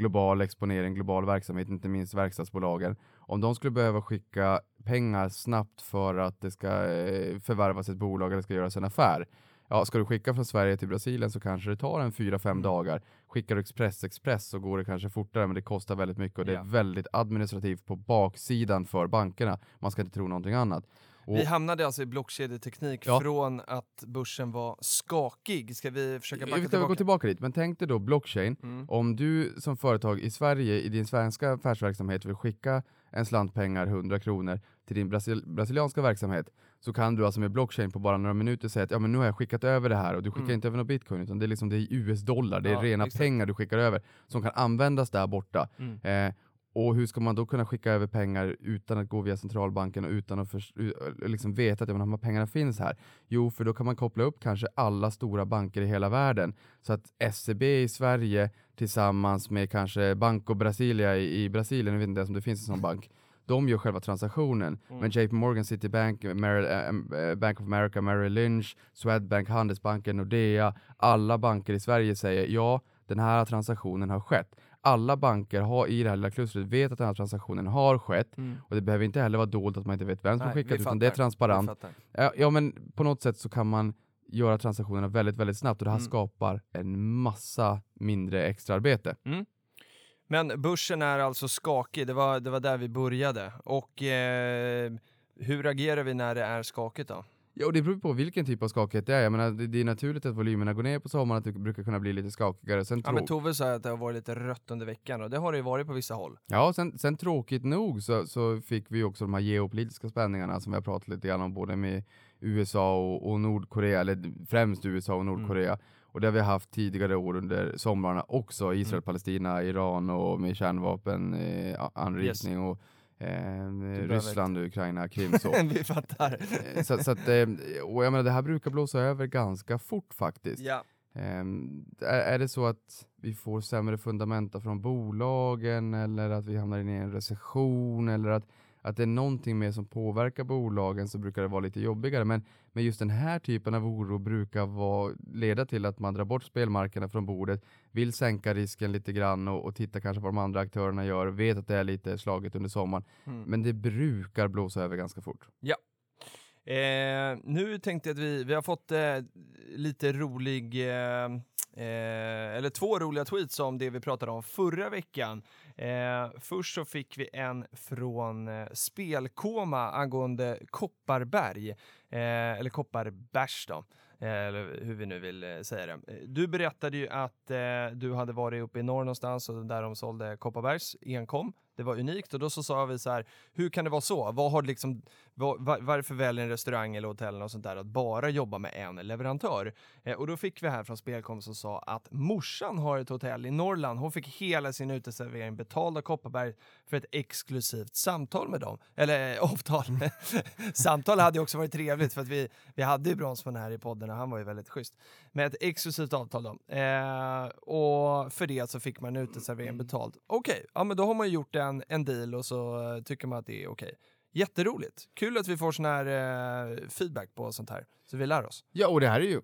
global exponering, global verksamhet, inte minst verkstadsbolagen. Om de skulle behöva skicka pengar snabbt för att det ska eh, förvärvas ett bolag eller ska göras en affär, ja, ska du skicka från Sverige till Brasilien så kanske det tar en 4-5 Mm. dagar. Skickar du Express Express så går det kanske fortare men det kostar väldigt mycket och det Ja. är väldigt administrativt på baksidan för bankerna. Man ska inte tro någonting annat. Och, Vi hamnade alltså i blockkedjeteknik Ja. från att börsen var skakig. Ska vi försöka backa vi tillbaka? gå tillbaka dit, men tänk dig då blockchain. Mm. Om du som företag i Sverige i din svenska affärsverksamhet vill skicka en slant pengar, 100 kronor, till din brasil brasilianska verksamhet så kan du alltså med blockchain på bara några minuter säga att ja, men nu har jag skickat över det här och du skickar Mm. inte över någon bitcoin utan det är liksom det är US-dollar, det är Ja, rena exakt. pengar du skickar över som kan användas där borta. Mm. Eh, och hur ska man då kunna skicka över pengar utan att gå via centralbanken och utan att u- liksom veta att ja, men de här pengarna finns här? Jo, för då kan man koppla upp kanske alla stora banker i hela världen. Så att SEB i Sverige tillsammans med kanske Banco Brasilia i, i Brasilien, jag vet inte ens om det finns en sån bank, de gör själva transaktionen. Mm. Men JP Morgan, Citibank, Merrill, äh, äh, Bank of America, Merrill Lynch, Swedbank, Handelsbanken, Nordea, alla banker i Sverige säger ja, den här transaktionen har skett. Alla banker har i det här lilla klustret vet att den här transaktionen har skett Mm. och det behöver inte heller vara dolt att man inte vet vem som Nej, skickat utan det är transparent. Ja, men på något sätt så kan man göra transaktionerna väldigt, väldigt snabbt och det här Mm. skapar en massa mindre extraarbete. Men börsen är alltså skakig, det var, det var där vi började. Och eh, hur agerar vi när det är skakigt då? Ja, och det beror på vilken typ av skakighet det är. Jag menar, det, det är naturligt att volymerna går ner på sommaren, att det brukar kunna bli lite skakigare. Sen, Ja, men Tove sa att det har varit lite rött under veckan och det har det ju varit på vissa håll. ja, sen, sen tråkigt nog så, så fick vi också de här geopolitiska spänningarna som vi har pratat lite grann om, både med USA och, och Nordkorea, eller främst USA och Nordkorea. Och det har vi haft tidigare år under somrarna också, Israel, Palestina, Iran och med kärnvapen, eh, anrikning och eh, Ryssland, Ukraina, [LAUGHS] Krim så. vi fattar. Eh, så, så att, eh, och jag menar, det här brukar blåsa över ganska fort faktiskt. ja. Är, är det så att vi får sämre fundamenta från bolagen eller att vi hamnar in i en recession eller att, att det är någonting mer som påverkar bolagen så brukar det vara lite jobbigare. Men, men just den här typen av oro brukar vara, leda till att man drar bort spelmarkerna från bordet, vill sänka risken lite grann och, och titta kanske på vad de andra aktörerna gör, vet att det är lite slaget under sommaren. Mm. Men det brukar blåsa över ganska fort. Eh, nu tänkte jag att vi, vi har fått eh, lite rolig, eh, eh, eller två roliga tweets om det vi pratade om förra veckan. Eh, först så fick vi en från eh, Spelkoma angående Kopparberg, eh, eller Kopparbärs då. Eh, eller hur vi nu vill eh, säga det. Du berättade ju att eh, du hade varit uppe i norr någonstans och där de sålde Kopparbergs enkom. Det var unikt och då så sa vi så här, hur kan det vara så? Vad har liksom var, var, varför väljer en restaurang eller hotell och sånt där att bara jobba med en leverantör? Eh, och då fick vi här från Spelkom som sa att morsan har ett hotell i Norrland. Hon fick hela sin uteservering betald av Kopparberg för ett exklusivt samtal med dem. Eller eh, avtal. [LAUGHS] samtal hade ju också varit trevligt för att vi, vi hade ju Bronsman här i podden och han var ju väldigt schysst. Med ett exklusivt avtal då. Eh, och för det så fick man uteserveringen betald. Okej, ja men då har man ju gjort en, en deal och så tycker man att det är okej. Jätteroligt. Kul att vi får sån här eh, feedback på sånt här, så vi lär oss. Ja, och det här är ju...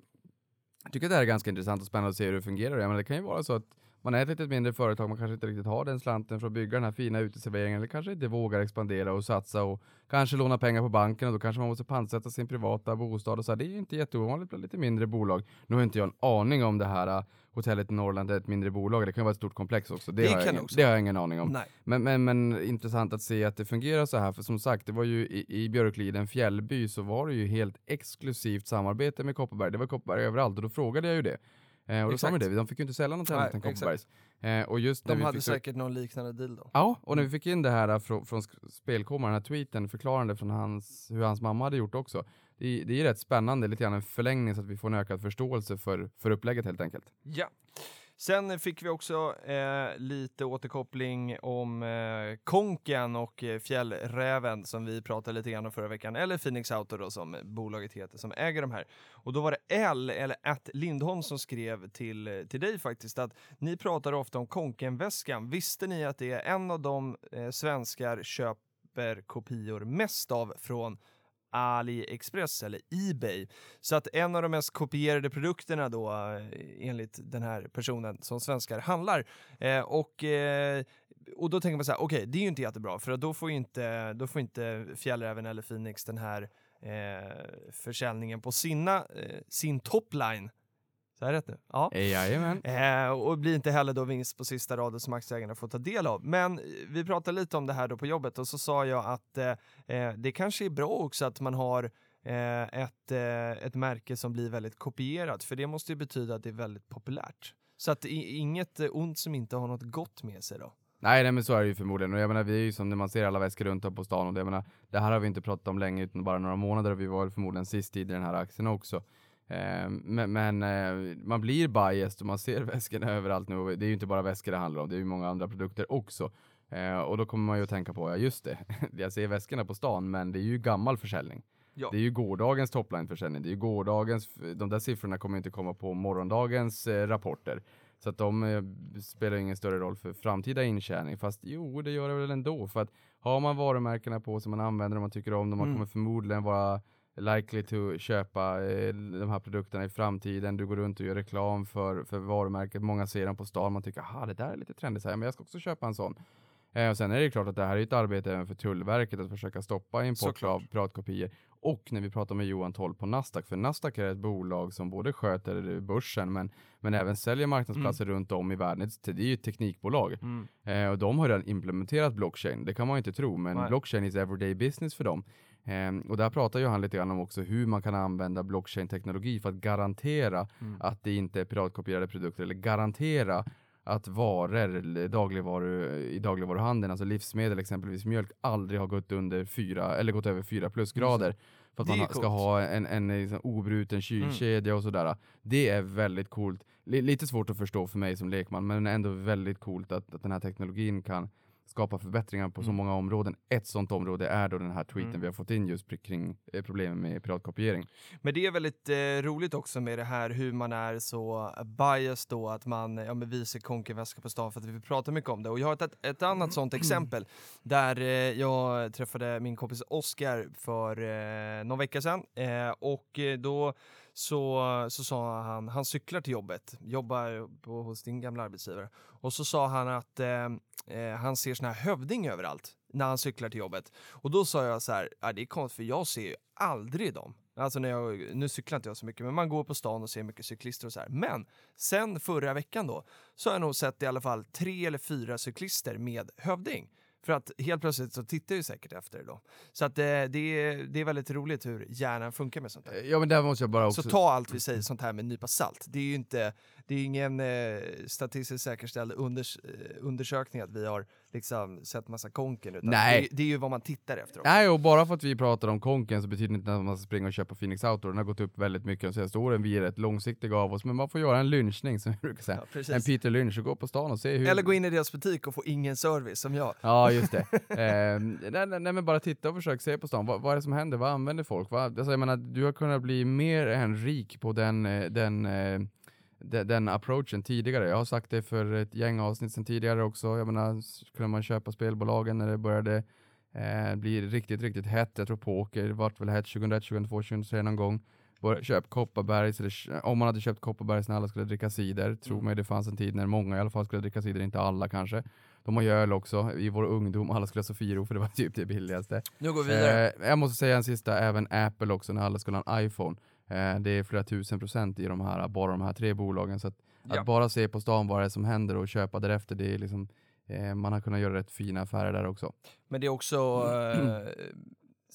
Jag tycker att det här är ganska intressant och spännande att se hur det fungerar. Jag menar, det kan ju vara så att man är ett litet mindre företag, man kanske inte riktigt har den slanten för att bygga den här fina uteserveringen, eller kanske inte vågar expandera och satsa och kanske låna pengar på banken och då kanske man måste pantsätta sin privata bostad och så här. Det är ju inte jätteovanligt bland lite mindre bolag. Nu har inte jag en aning om det här hotellet i Norrland är ett mindre bolag, det kan vara ett stort komplex också. Det, Det har, jag ingen, det har jag ingen aning om. Men, men, men intressant att se att det fungerar så här, för som sagt, det var ju i, i Björkliden fjällby så var det ju helt exklusivt samarbete med Kopparberg. Det var Kopparberg överallt och då frågade jag ju det. Eh, och då sa man det, de fick ju inte sälja något annat än. Kopparbergs. Eh, och just De hade fick säkert någon liknande deal då. Ja, och när vi fick in det här från, från sk- spelkommaren, den här tweeten förklarande från hans, hur hans mamma hade gjort också. Det, det är rätt spännande, lite grann en förlängning så att vi får en ökad förståelse för, för upplägget helt enkelt. Ja. Sen fick vi också eh, lite återkoppling om eh, Konken och eh, Fjällräven som vi pratade lite grann om förra veckan, eller Phoenix Auto då som bolaget heter som äger de här. Och då var det L, eller att Lindholm som skrev till, till dig faktiskt att ni pratar ofta om Konken-väskan. Visste ni att det är en av de eh, svenskar köper kopior mest av från AliExpress eller Ebay. Så att en av de mest kopierade produkterna då eh, enligt den här personen som svenskar handlar. Eh, och, eh, och då tänker man så här, okej, det är ju inte jättebra för då får ju inte, då får inte Fjällräven eller Phoenix den här eh, försäljningen på sina, eh, sin topline. Så är det rätt nu? Ja. Jajamän. Eh, och blir inte heller då vinst på sista raden som aktieägarna får ta del av. Men eh, vi pratade lite om det här då på jobbet och så sa jag att eh, eh det kanske är bra också att man har eh, ett, eh, ett märke som blir väldigt kopierat, för det måste ju betyda att det är väldigt populärt. Så att inget ont som inte har något gott med sig då. Nej, nej men så är det ju förmodligen. Och jag menar, vi är ju som när man ser alla väskor runt om på stan och det, jag menar, det här har vi inte pratat om länge utan bara några månader och vi var förmodligen sist i den här aktien också. Eh, men, men eh, man blir biased och man ser [LAUGHS] väskorna överallt nu. Det är ju inte bara väskor det handlar om, det är ju många andra produkter också. Eh, och då kommer man ju att tänka på, ja just det, [LAUGHS] jag ser väskorna på stan, men det är ju gammal försäljning. Ja. Det är ju gårdagens topline-försäljning, det är ju gårdagens, de där siffrorna kommer inte komma på morgondagens eh, rapporter. Så att de eh, spelar ingen större roll för framtida intjäning. Fast jo, det gör det väl ändå. För att har man varumärkena på sig, man använder dem, man tycker om dem, man mm. kommer förmodligen vara likely to köpa eh, de här produkterna i framtiden. Du går runt och gör reklam för, för varumärket. Många ser dem på stan. Man tycker, aha, det där är lite trendigt, så här, men jag ska också köpa en sån. Eh, och sen är det klart att det här är ett arbete även för Tullverket att försöka stoppa import av piratkopior. Och när vi pratar med Johan Toll på Nasdaq, för Nasdaq är ett bolag som både sköter börsen men, men även säljer marknadsplatser mm. runt om i världen. Det är ju ett teknikbolag mm. eh, och de har redan implementerat blockchain. Det kan man inte tro, men Nej. blockchain is everyday business för dem. Eh, och där pratar ju han lite grann om också hur man kan använda blockchain-teknologi för att garantera mm. att det inte är piratkopierade produkter eller garantera att varor dagligvaru, i dagligvaruhandeln, alltså livsmedel exempelvis mjölk, aldrig har gått under fyra eller gått över fyra plusgrader. För att man ska coolt. ha en, en, en liksom obruten kylkedja mm. och sådär. Det är väldigt coolt. L lite svårt att förstå för mig som lekman, men ändå väldigt coolt att, att den här teknologin kan skapa förbättringar på mm. så många områden. Ett sådant område är då den här tweeten mm. vi har fått in just kring eh, problemen med piratkopiering. Men det är väldigt eh, roligt också med det här hur man är så biased då att man ja, men visar konkenväska på stan för att vi pratar mycket om det. Och jag har ett, ett annat sånt exempel [CLEARS THROAT] där eh, jag träffade min kompis Oskar för eh, någon vecka sedan eh, och eh, då så, så sa han, han cyklar till jobbet, jobbar på, hos din gamla arbetsgivare. Och så sa han att eh, han ser sån här hövding överallt när han cyklar till jobbet. Och då sa jag så här, ja, det är konstigt för jag ser ju aldrig dem. Alltså när jag, nu cyklar inte jag så mycket, men man går på stan och ser mycket cyklister och så här. Men sen förra veckan då, så har jag nog sett i alla fall tre eller fyra cyklister med hövding. För att helt plötsligt så tittar ju säkert efter det då. Så att det, eh, det, är, det är väldigt roligt hur hjärnan funkar med sånt här. Ja men där måste jag bara också... Så ta allt vi säger sånt här med en nypa salt. Det är ju inte, det är ingen eh, statistiskt säkerställd unders, eh, undersökning att vi har liksom sett massa konken, utan Nej. Det, det, är ju vad man tittar efter. Också. Nej, och bara för att vi pratar om konken så betyder det inte att man ska springa och köpa Phoenix Outdoor. Den har gått upp väldigt mycket de senaste åren. Vi är rätt långsiktiga av oss, men man får göra en lynchning som jag brukar säga. Ja, en Peter Lynch och gå på stan och se hur... Eller gå in i deras butik och få ingen service som jag. Ja, just det. [LAUGHS] eh, nej, nej, men bara titta och försök se på stan. Vad, vad är det som händer? Vad använder folk? Vad, alltså, jag menar, du har kunnat bli mer än rik på den, eh, den eh, den approachen tidigare. Jag har sagt det för ett gäng avsnitt sedan tidigare också. Jag menar, kunde man köpa spelbolagen när det började eh, bli riktigt, riktigt hett. Jag tror poker vart väl hett 2001, 2002, 2003 någon gång. köp Kopparbergs, eller, om man hade köpt Kopparbergs när alla skulle dricka cider. Tro mm. mig, det fanns en tid när många i alla fall skulle dricka cider, inte alla kanske. De har ju öl också, i vår ungdom, alla skulle ha Sofiero för det var typ det billigaste. Nu går vi vidare. Eh, jag måste säga en sista, även Apple också, när alla skulle ha en iPhone. Eh, det är flera tusen procent i de här, bara de här tre bolagen. Så att, ja. att bara se på stan vad det är som händer och köpa därefter, det är liksom, eh, man har kunnat göra rätt fina affärer där också. Men det är också [CLEARS THROAT] eh,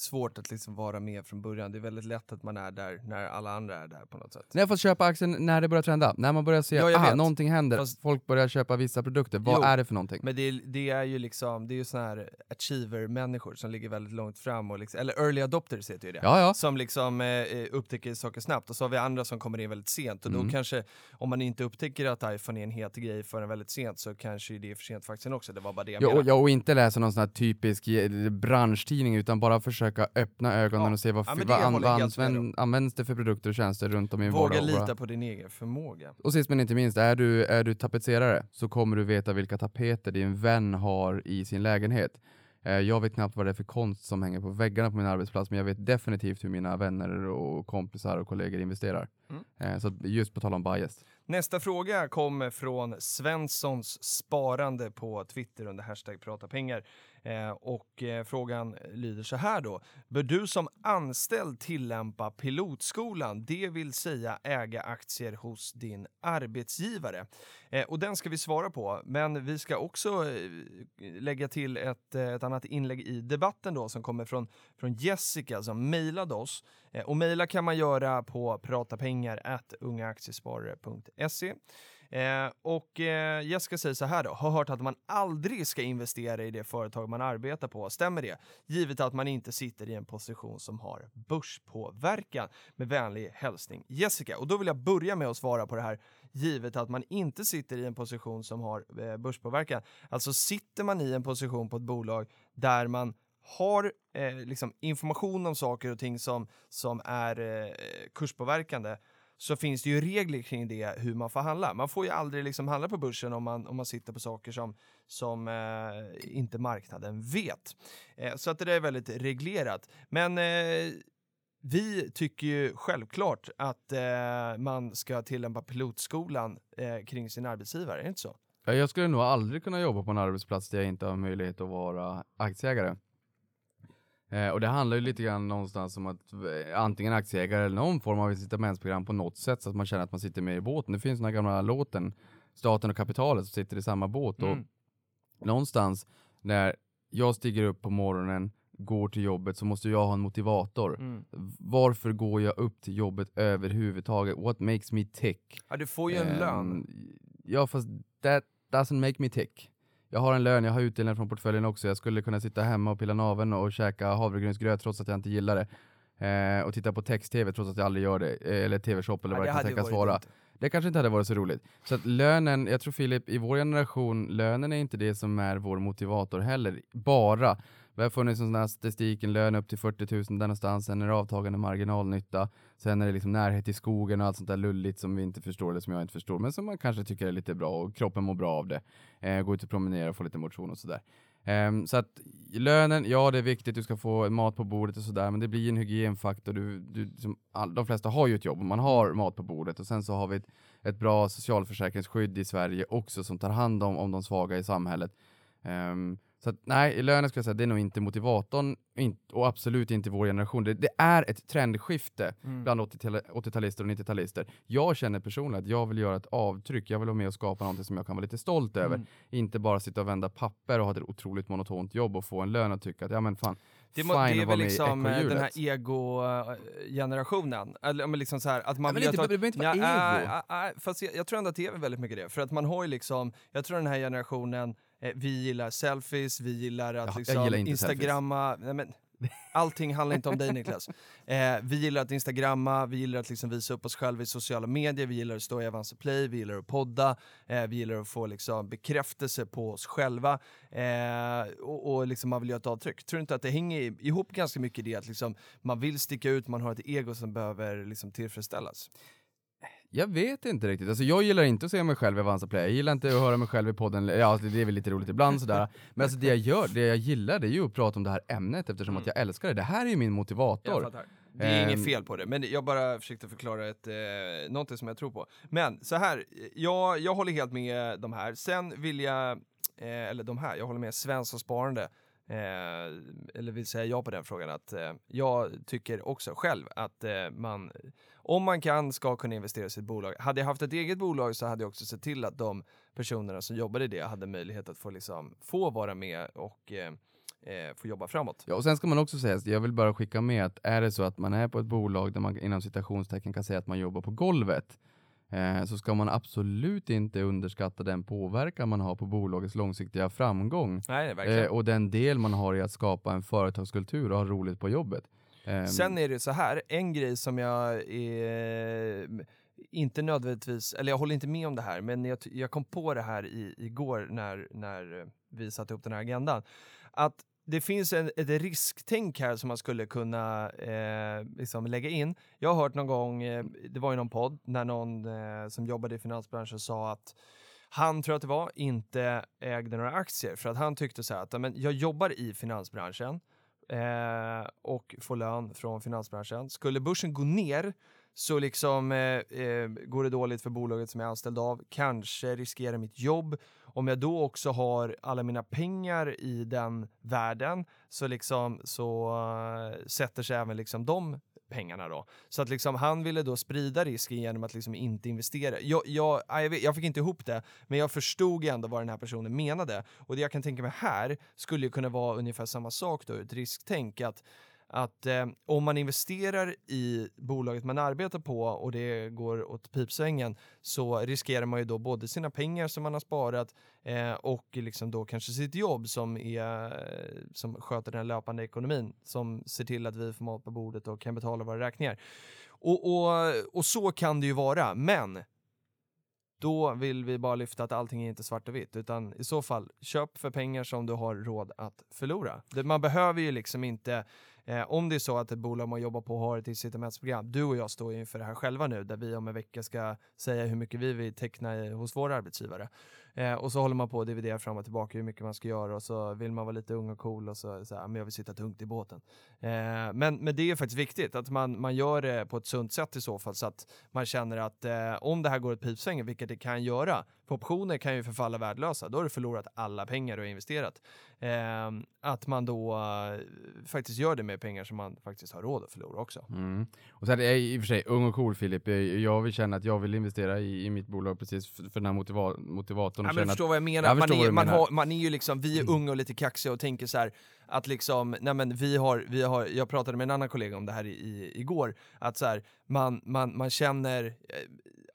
svårt att liksom vara med från början. Det är väldigt lätt att man är där när alla andra är där på något sätt. Har fått köpa aktien när det börjar trenda, när man börjar se att ja, någonting händer, Fast, folk börjar köpa vissa produkter. Vad jo, är det för någonting? Men det, det, är ju liksom, det är ju såna här achiever-människor som ligger väldigt långt fram, och liksom, eller early adopters heter ju det, ja, ja. som liksom eh, upptäcker saker snabbt. Och så har vi andra som kommer in väldigt sent, och då mm. kanske, om man inte upptäcker att iPhone är en het grej förrän väldigt sent, så kanske det är för sent aktien också. Det var bara det jag ja, menade. Ja, och inte läsa någon sån här typisk eh, branschtidning, utan bara försöka öppna ögonen ja. och se vad, ja, vad, an, använd, används det för produkter och tjänster runt om i Våga vardag. lita på din egen förmåga. Och sist men inte minst, är du, är du tapetserare så kommer du veta vilka tapeter din vän har i sin lägenhet. Eh, jag vet knappt vad det är för konst som hänger på väggarna på min arbetsplats, men jag vet definitivt hur mina vänner och kompisar och kollegor investerar. Mm. Eh, så just på tal om bias. Nästa fråga kommer från Svenssons sparande på Twitter under hashtag prata pengar. Eh, och eh, frågan lyder så här då. Bör du som anställd tillämpa pilotskolan, det vill säga äga aktier hos din arbetsgivare? Eh, och den ska vi svara på, men vi ska också lägga till ett, ett annat inlägg i debatten då som kommer från, från Jessica som mejlade oss. Och mejla kan man göra på pratapengar.ungaaktiesparare.se. Eh, och eh, Jessica säger så här då, har hört att man aldrig ska investera i det företag man arbetar på. Stämmer det? Givet att man inte sitter i en position som har börspåverkan. Med vänlig hälsning Jessica. Och då vill jag börja med att svara på det här givet att man inte sitter i en position som har eh, börspåverkan. Alltså sitter man i en position på ett bolag där man har eh, liksom information om saker och ting som, som är eh, kurspåverkande så finns det ju regler kring det hur man får handla. Man får ju aldrig liksom handla på börsen om man, om man sitter på saker som, som eh, inte marknaden vet. Eh, så att det där är väldigt reglerat. Men eh, vi tycker ju självklart att eh, man ska tillämpa pilotskolan eh, kring sin arbetsgivare, är det inte så? Jag skulle nog aldrig kunna jobba på en arbetsplats där jag inte har möjlighet att vara aktieägare. Eh, och det handlar ju lite grann någonstans om att eh, antingen aktieägare eller någon form av incitamentsprogram på något sätt så att man känner att man sitter med i båten. Det finns den här gamla låten, Staten och kapitalet, som sitter i samma båt. Mm. Och någonstans när jag stiger upp på morgonen, går till jobbet, så måste jag ha en motivator. Mm. Varför går jag upp till jobbet överhuvudtaget? What makes me tick? Ja, du får ju en Ehm, lön. Ja, fast that doesn't make me tick. Jag har en lön, jag har utdelning från portföljen också. Jag skulle kunna sitta hemma och pilla naveln och käka havregrynsgröt trots att jag inte gillar det. Eh, och titta på text-tv trots att jag aldrig gör det. Eh, eller tv-shop eller Ja, vad det, kan tänkas vara. dumt. Det kanske inte hade varit så roligt. Så att lönen, jag tror Filip, i vår generation, lönen är inte det som är vår motivator heller. Bara. Vi har funnits en sån här statistik, en lön upp till 40 000 där någonstans, sen är det avtagande marginalnytta, sen är det liksom närhet till skogen och allt sånt där lulligt som vi inte förstår eller som jag inte förstår, men som man kanske tycker är lite bra och kroppen mår bra av det. Eh, gå ut och promenera och få lite motion och sådär. Um, så att lönen, ja det är viktigt, du ska få mat på bordet och sådär, men det blir en hygienfaktor. Du, du, som all, de flesta har ju ett jobb och man har mat på bordet och sen så har vi ett, ett bra socialförsäkringsskydd i Sverige också som tar hand om, om de svaga i samhället. Um, så att, nej, i lönen skulle jag säga det är nog inte motivatorn in, och absolut inte vår generation. Det, det är ett trendskifte Mm. bland 80-tal- 80-talister och 90-talister. Jag känner personligen att jag vill göra ett avtryck. Jag vill vara med och skapa någonting som jag kan vara lite stolt över. Mm. Inte bara sitta och vända papper och ha ett otroligt monotont jobb och få en lön och tycka att ja men fan, Det, må, det är väl liksom eh, den här ego-generationen. Eller men liksom så här, att man men vill inte- att- det behöver inte vara Ja, ego. äh, äh, fast jag, jag tror ändå att det är väldigt mycket det. För att man har ju liksom, jag tror den här generationen, eh, vi gillar selfies, vi gillar att Jag- jag liksom gillar instagramma, nej men [LAUGHS] Allting handlar inte om dig Niklas. Eh, vi gillar att instagramma, vi gillar att liksom visa upp oss själva i sociala medier, vi gillar att stå i Avanza Play, vi gillar att podda, eh, vi gillar att få liksom bekräftelse på oss själva eh, och, och liksom man vill göra ett avtryck. Tror du inte att det hänger ihop ganska mycket i det att liksom man vill sticka ut, man har ett ego som behöver liksom tillfredsställas? Jag vet inte riktigt. Alltså, jag gillar inte att se mig själv i Avanza Play. Jag gillar inte att höra mig själv i podden. Ja, alltså, det är väl lite roligt ibland sådär. Men alltså, det jag gör, det jag gillar, det är ju att prata om det här ämnet eftersom att jag älskar det. Det här är ju min motivator. Det är Ehm. inget fel på det, men jag bara försökte förklara ett, eh, någonting som jag tror på. Men så här, jag, jag håller helt med de här. Sen vill jag, eh, eller de här, jag håller med Svensson Sparande. Eh, eller vill säga ja på den frågan att eh, jag tycker också själv att eh, man, om man kan, ska kunna investera i sitt bolag. Hade jag haft ett eget bolag så hade jag också sett till att de personerna som jobbade i det hade möjlighet att få, liksom, få vara med och eh, eh, få jobba framåt. Ja, och sen ska man också säga, jag vill bara skicka med att är det så att man är på ett bolag där man inom citationstecken kan säga att man jobbar på golvet, eh, så ska man absolut inte underskatta den påverkan man har på bolagets långsiktiga framgång. Nej. Eh, och den del man har i att skapa en företagskultur och ha roligt på jobbet. Um. Sen är det så här, en grej som jag är, inte nödvändigtvis, eller jag håller inte med om det här, men jag, jag kom på det här i, igår när, när vi satte upp den här agendan. Att det finns en, ett risktänk här som man skulle kunna eh, liksom lägga in. Jag har hört någon gång, eh, det var i någon podd, när någon eh, som jobbade i finansbranschen sa att han, tror jag att det var, inte ägde några aktier för att han tyckte så här att men jag jobbar i finansbranschen eh, och får lön från finansbranschen. Skulle börsen gå ner så liksom eh, eh, går det dåligt för bolaget som jag är anställd av, kanske riskerar mitt jobb. Om jag då också har alla mina pengar i den världen så liksom så uh, sätter sig även liksom de pengarna då. Så att liksom han ville då sprida risken genom att liksom inte investera. Jag, jag, jag, fick inte ihop det, men jag förstod ändå vad den här personen menade. Och det jag kan tänka mig här skulle ju kunna vara ungefär samma sak då, ett risktänk. Att att eh, om man investerar i bolaget man arbetar på och det går åt pipsvängen så riskerar man ju då både sina pengar som man har sparat eh, och liksom då kanske sitt jobb som, är, eh, som sköter den löpande ekonomin som ser till att vi får mat på bordet och kan betala våra räkningar. Och, och, och så kan det ju vara, men då vill vi bara lyfta att allting är inte svart och vitt, utan i så fall köp för pengar som du har råd att förlora. Man behöver ju liksom inte Eh, om det är så att ett bolag man jobbar på har ett incitamentsprogram, du och jag står inför det här själva nu, där vi om en vecka ska säga hur mycket vi vill teckna hos våra arbetsgivare. Eh, och så håller man på att dividera fram och tillbaka hur mycket man ska göra och så vill man vara lite ung och cool och så, så här, men jag vill sitta tungt i båten. Eh, men, men det är faktiskt viktigt att man, man gör det på ett sunt sätt i så fall så att man känner att eh, om det här går åt pipsvängen, vilket det kan göra, för optioner kan ju förfalla värdelösa, då har du förlorat alla pengar du har investerat. Eh, att man då uh, faktiskt gör det med pengar som man faktiskt har råd att förlora också. Mm. Och sen är jag i och för sig ung och cool Filip, jag vill känna att jag vill investera i, i mitt bolag precis för, för den här motiva motivatorn. Ja, men förstår vad jag menar. Jag man, är, man, har, man är ju liksom, vi är mm. unga och lite kaxiga och tänker så här, att liksom, nej men vi har, vi har, jag pratade med en annan kollega om det här i, i, igår, att så här, man, man, man känner eh,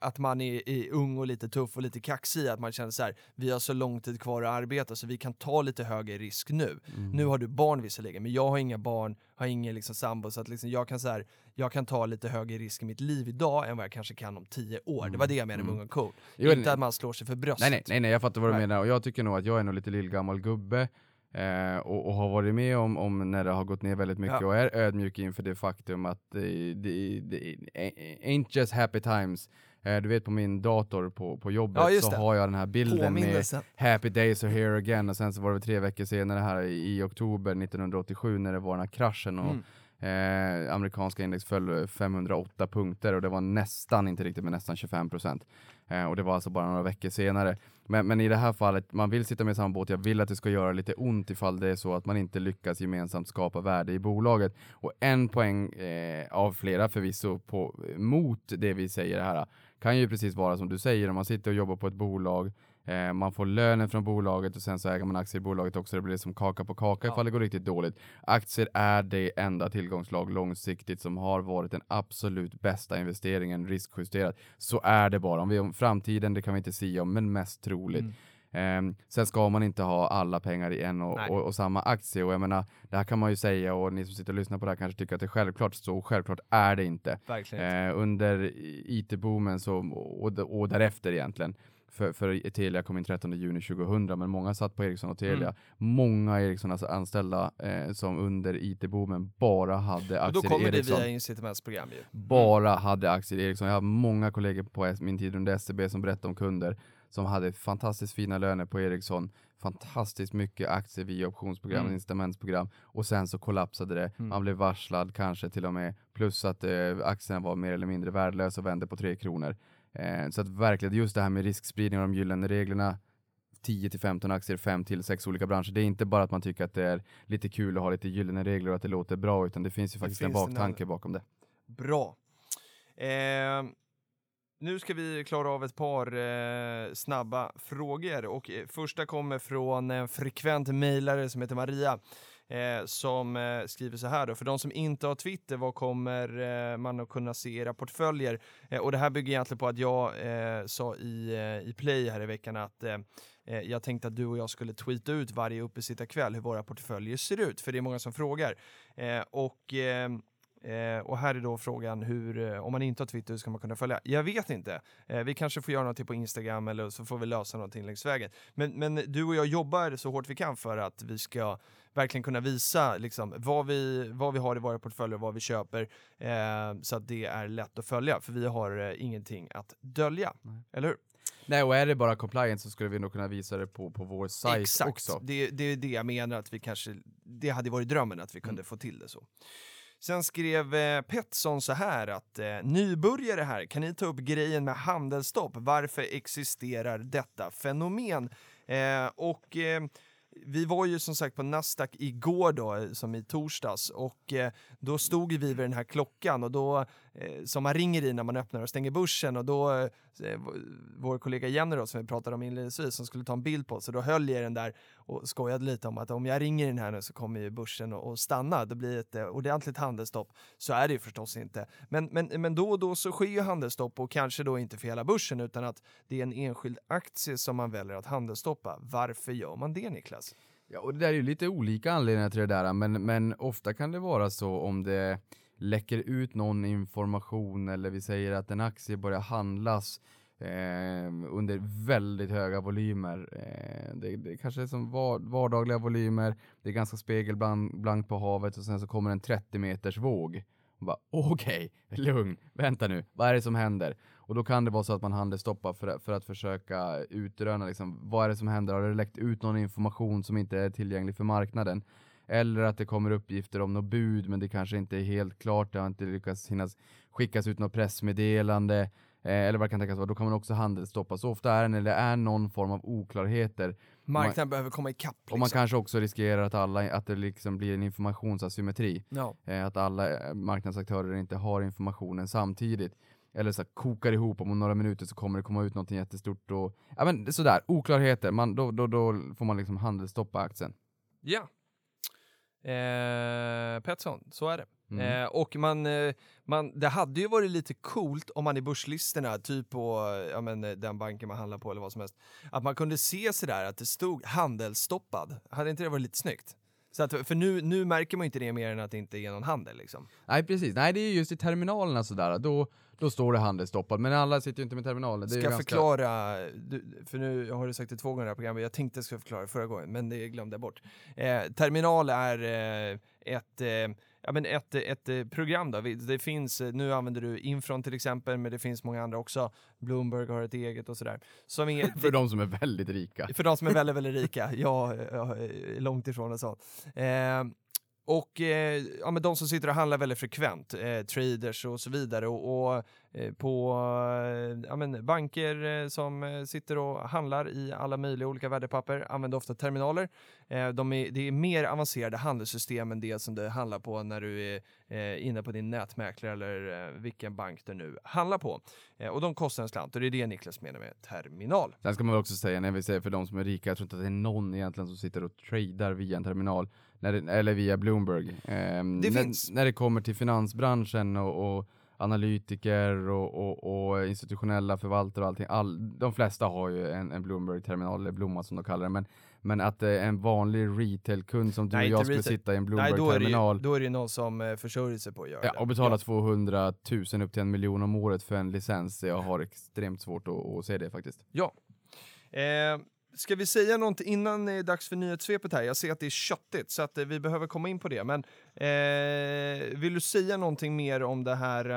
att man är, är, ung och lite tuff och lite kaxig, att man känner så här, vi har så lång tid kvar att arbeta så vi kan ta lite högre risk nu. Mm. Nu har du barn visserligen, men jag har inga barn, har ingen liksom sambo, så att liksom jag kan så här, jag kan ta lite högre risk i mitt liv idag än vad jag kanske kan om tio år. Mm. Det var mm. det jag menade med mm. Ung och cool. Jo, Inte att man slår sig för bröstet. Nej, nej, nej, jag fattar vad du nej. menar och jag tycker nog att jag är nog lite lillgammal gubbe Eh, och, och, har varit med om, om när det har gått ner väldigt mycket ja. och är ödmjuk inför det faktum att det, det, det ain't just happy times. Eh, du vet på min dator på, på jobbet ja, så har jag den här bilden med happy days are here again och sen så var det tre veckor senare här i, i oktober 1987 när det var den här kraschen och mm. Eh, amerikanska index föll 508 punkter och det var nästan, inte riktigt, men nästan 25 procent. Eh, och det var alltså bara några veckor senare. Men, men, i det här fallet, man vill sitta med i samma båt. Jag vill att det ska göra lite ont ifall det är så att man inte lyckas gemensamt skapa värde i bolaget. Och en poäng eh, av flera förvisso på, mot det vi säger här kan ju precis vara som du säger, om man sitter och jobbar på ett bolag Eh, man får lönen från bolaget och sen så äger man aktier i bolaget också. Det blir som kaka på kaka ja. ifall det går riktigt dåligt. Aktier är det enda tillgångslag långsiktigt som har varit den absolut bästa investeringen riskjusterat. Så är det bara. Om vi om framtiden, det kan vi inte säga om, men mest troligt. Mm. Um, sen ska man inte ha alla pengar i en och, och, och, samma aktie och jag menar, det här kan man ju säga och ni som sitter och lyssnar på det här kanske tycker att det är självklart, så självklart är det inte. Uh, under IT-boomen så, och, och därefter egentligen för, för Telia kom in 13 juni 2000, men många satt på Ericsson och Telia. Mm. Många Ericsson alltså anställda eh, som under IT-boomen bara hade aktier i Ericsson. Och då kommer det via incitamentsprogram ju. Bara hade aktier i Ericsson. Jag har många kollegor på min tid under SCB som berättade om kunder som hade fantastiskt fina löner på Ericsson, fantastiskt mycket aktier via optionsprogram, mm. incitamentsprogram och sen så kollapsade det. Mm. Man blev varslad kanske till och med, plus att eh, aktierna var mer eller mindre värdelösa och vände på tre kronor. Eh, så att verkligen just det här med riskspridning och de gyllene reglerna 10 till 15 aktier, 5 till 6 olika branscher. Det är inte bara att man tycker att det är lite kul att ha lite gyllene regler och att det låter bra, utan det finns ju faktiskt finns en baktanke bakom det. Bra. Eh, nu ska vi klara av ett par eh, snabba frågor och eh, första kommer från en frekvent mejlare som heter Maria eh, som eh, skriver så här då. För de som inte har Twitter, vad kommer eh, man att kunna se i era portföljer? Eh, och det här bygger egentligen på att jag eh, sa i, eh, i Play här i veckan att eh, eh, jag tänkte att du och jag skulle tweeta ut varje uppesittarkväll hur våra portföljer ser ut, för det är många som frågar. Eh, och Eh, och här är då frågan hur, eh, om man inte har Twitter, hur ska man kunna följa? Jag vet inte. Eh, vi kanske får göra någonting på Instagram eller så får vi lösa någonting längs vägen. Men, men du och jag jobbar så hårt vi kan för att vi ska verkligen kunna visa liksom, vad, vi, vad vi har i våra portföljer, vad vi köper, eh, så att det är lätt att följa. För vi har eh, ingenting att dölja, Nej. eller hur? Nej, och är det bara compliance så skulle vi nog kunna visa det på, på vår sajt Exakt, också. Det, det är det jag menar att vi kanske, det hade varit drömmen att vi kunde få till det så. Sen skrev eh, Petson så här att eh, nybörjare här, kan ni ta upp grejen med handelsstopp? Varför existerar detta fenomen? Eh, och eh, vi var ju som sagt på Nasdaq igår då, eh, som i torsdags, och eh, då stod vi vid den här klockan och då, Eh, som man ringer i när man öppnar och stänger börsen och då, eh, vår kollega Jenny då, som vi pratade om inledningsvis, som skulle ta en bild på oss, så då höll jag den där och skojade lite om att om jag ringer den här nu så kommer ju börsen att stanna, det blir ett eh, ordentligt handelsstopp. Så är det ju förstås inte. Men, men, men då och då så sker ju handelsstopp och kanske då inte för hela börsen utan att det är en enskild aktie som man väljer att handelsstoppa. Varför gör man det Niklas? Ja, och det där är ju lite olika anledningar till det där, men, men ofta kan det vara så om det läcker ut någon information eller vi säger att en aktie börjar handlas eh, under väldigt höga volymer. Eh, det, det kanske är som var, vardagliga volymer, det är ganska spegelblankt på havet och sen så kommer en 30 meters våg. Okej, okay, okej, lugn, vänta nu, vad är det som händer? Och då kan det vara så att man handelsstoppar för, för att försöka utröna liksom, vad är det som händer? Har det läckt ut någon information som inte är tillgänglig för marknaden? Eller att det kommer uppgifter om något bud men det kanske inte är helt klart, det har inte lyckats hinnas skickas ut något pressmeddelande eh, eller vad det kan tänkas vara, då kan man också handelsstoppa. Så ofta är det när det är någon form av oklarheter Marknaden behöver komma ikapp. Liksom. och man kanske också riskerar att, alla, att det liksom blir en informationsasymmetri. ja. Eh, att alla eh, marknadsaktörer inte har informationen samtidigt. Eller så här, kokar ihop, om några minuter så kommer det komma ut något jättestort och ja men sådär, oklarheter, man, då, då, då får man liksom handelsstoppa aktien. Ja. Eh, Petson, så är det. Mm. Eh, och man, eh, man, det hade ju varit lite coolt om man i börslistorna, typ på ja, men, eh, den banken man handlar på eller vad som helst, att man kunde se sådär att det stod handelsstoppad. Hade inte det varit lite snyggt? Så att, för nu, nu märker man inte det mer än att det inte är någon handel liksom. Nej precis, nej det är just i terminalerna sådär, då, då står det handelsstoppad, men alla sitter ju inte med terminaler. Det Ska ganska... förklara, du, för nu har du sagt det två gånger i det här programmet, jag tänkte jag skulle förklara förra gången, men det glömde jag bort. Eh, terminal är eh, ett, eh, ja, men ett, ett eh, program då. Det finns, eh, nu använder du Infron till exempel, men det finns många andra också. Bloomberg har ett eget och sådär. Som är, [LAUGHS] För de som är väldigt rika. för de som är väldigt, väldigt rika. Jag, jag är långt ifrån en sån. Eh, och eh, ja, men de som sitter och handlar väldigt frekvent, eh, traders och så vidare. Och, och eh, på eh, ja, men banker eh, som eh, sitter och handlar i alla möjliga olika värdepapper använder ofta terminaler. Eh, de är, det är mer avancerade handelssystem än det som du handlar på när du är eh, inne på din nätmäklare eller eh, vilken bank du nu handlar på. Eh, och de kostar en slant och det är det Niklas menar med terminal. Sen ska man väl också säga, när vi säger för de som är rika, jag tror inte att det är någon egentligen som sitter och tradar via en terminal, när det, eller via Bloomberg. Ehm, Det när, finns. När det kommer till finansbranschen och, och analytiker och, och, och institutionella förvaltare och allting, all, de flesta har ju en, en Bloomberg-terminal, eller Blomma som de kallar det, men, men att eh, en vanlig retail-kund som du och jag skulle sitta i en Nej, då är, det, ju- Bloomberg-terminal då är det någon som eh, försörjer sig på att göra Ja, det. och betala 200 000 upp till en miljon om året för en licens, jag har extremt svårt att, att se det faktiskt. Ja. Eh, ska vi säga någonting innan det är dags för nyhetssvepet här? Jag ser att det är köttigt så att eh, vi behöver komma in på det. Men eh, vill du säga någonting mer om det här,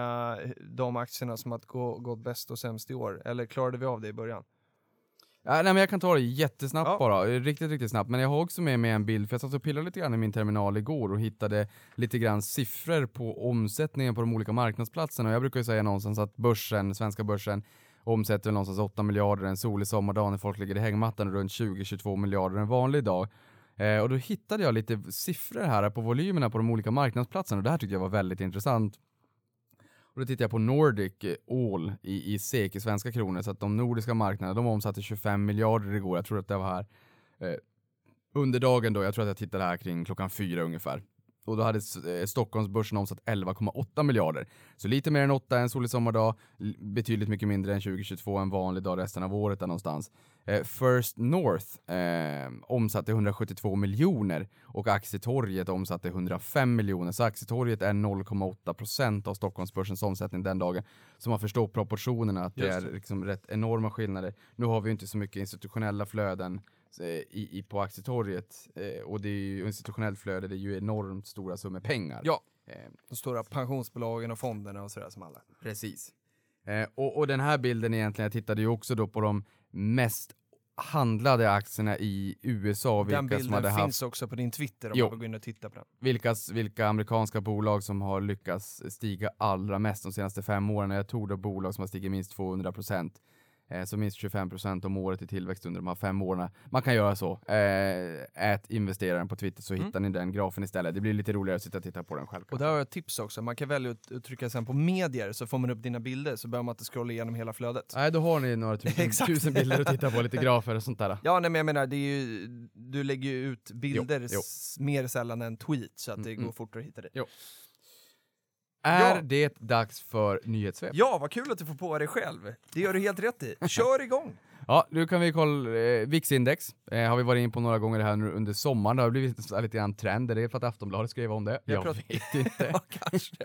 eh, de aktierna som har gå, gått bäst och sämst i år? Eller klarade vi av det i början? Ja, nej, men jag kan ta det jättesnabbt Ja. bara, eh, riktigt, riktigt snabbt. Men jag har också med mig en bild, för jag satt och pillade lite grann i min terminal igår och hittade lite grann siffror på omsättningen på de olika marknadsplatserna. Och jag brukar ju säga någonstans att börsen, svenska börsen, omsätter väl någonstans 8 miljarder en solig sommardag när folk ligger i hängmattan och runt 20-22 miljarder en vanlig dag. Eh, och då hittade jag lite siffror här på volymerna på de olika marknadsplatserna och det här tyckte jag var väldigt intressant. Och då tittade jag på Nordic All i, i SEK, i svenska kronor, så att de nordiska marknaderna, de omsatte 25 miljarder igår. Jag tror att det var här eh, under dagen då, jag tror att jag tittade här kring klockan fyra ungefär. Och då hade eh, Stockholmsbörsen omsatt 11,8 miljarder. Så lite mer än 8 en solig sommardag, betydligt mycket mindre än 2022 en vanlig dag resten av året där någonstans. Eh, First North eh, omsatte 172 miljoner och Aktietorget omsatte 105 miljoner. Så Aktietorget är 0,8 procent av Stockholmsbörsens omsättning den dagen. Så man förstår proportionerna, att det Just är liksom rätt enorma skillnader. Nu har vi inte så mycket institutionella flöden i, i, på Aktietorget eh, och det är ju institutionellt flöde, det är ju enormt stora summor pengar. Ja. Eh, De stora pensionsbolagen och fonderna och sådär som alla. Precis. Eh, och, och den här bilden egentligen, jag tittade ju också då på de mest handlade aktierna i USA. Den Vilka bilden haft finns också på din Twitter om Jo. man vill gå in och titta på den. vilka, vilka amerikanska bolag som har lyckats stiga allra mest de senaste fem åren. Jag tror det är bolag som har stigit minst 200 procent. Eh, så minst 25 procent om året i tillväxt under de här fem åren. Man kan göra så. Eh, ät investeraren på Twitter så Mm. hittar ni den grafen istället. Det blir lite roligare att sitta och titta på den själv. Och där har jag ett tips också. Man kan välja att trycka sen på medier så får man upp dina bilder så behöver man inte scrolla igenom hela flödet. Nej, då har ni några [LAUGHS] tusen, tusen bilder att titta på, lite grafer och sånt där. Ja, nej, men jag menar, det är ju, du lägger ju ut bilder jo. s- mer sällan än tweet så att det Mm, går fortare att hitta dig. Är Ja. det dags för nyhetssvep? Ja, vad kul att du får på dig själv. Det gör du helt rätt i. Kör igång! [LAUGHS] Ja, nu kan vi kolla eh, VIX-index. Eh, har vi varit in på några gånger här nu under sommaren. Det har blivit lite grann trend. Är det för att Aftonbladet skrev om det? Jag Jag, pratar- vet inte. [LAUGHS] ja, kanske.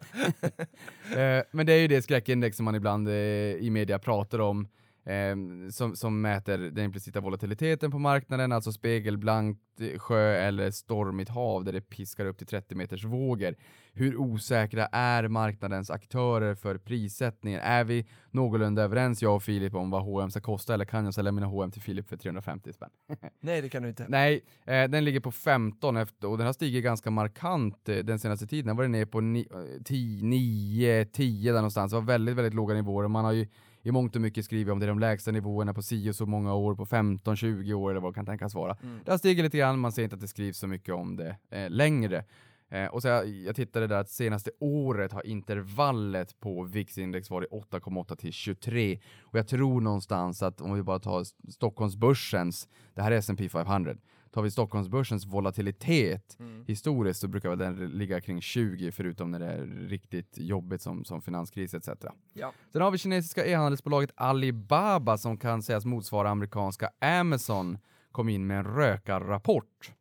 [LAUGHS] Eh, men det är ju det skräckindex som man ibland eh, i media pratar om. Eh, som, som mäter den implicita volatiliteten på marknaden, alltså spegelblankt eh, sjö eller stormigt hav där det piskar upp till 30 meters vågor. Hur osäkra är marknadens aktörer för prissättningen? Är vi någorlunda överens, jag och Filip, om vad H&M ska kosta eller kan jag sälja mina H&M till Filip för 350 spänn? [LAUGHS] Nej, det kan du inte. Nej, eh, den ligger på 15 efter, och den har stigit ganska markant eh, den senaste tiden. Den var ner på ni, eh, 10, 9, 10 där någonstans. Det var väldigt, väldigt låga nivåer. Man har ju i mångt och mycket skrivit om det är de lägsta nivåerna på 10 så många år, på 15, 20 år eller vad det kan tänkas vara. Mm. Det har stigit lite grann, man ser inte att det skrivs så mycket om det eh, längre. Eh, och så jag, jag tittade där att senaste året har intervallet på VIX-index varit 8,8 till 23. Och jag tror någonstans att om vi bara tar Stockholmsbörsens, det här är S&P 500, tar vi Stockholmsbörsens volatilitet Mm. historiskt så brukar väl den ligga kring 20 förutom när det är riktigt jobbigt som, som finanskris etc. Ja. Sen har vi kinesiska e-handelsbolaget Alibaba som kan sägas motsvara amerikanska Amazon kom in med en rökarrapport.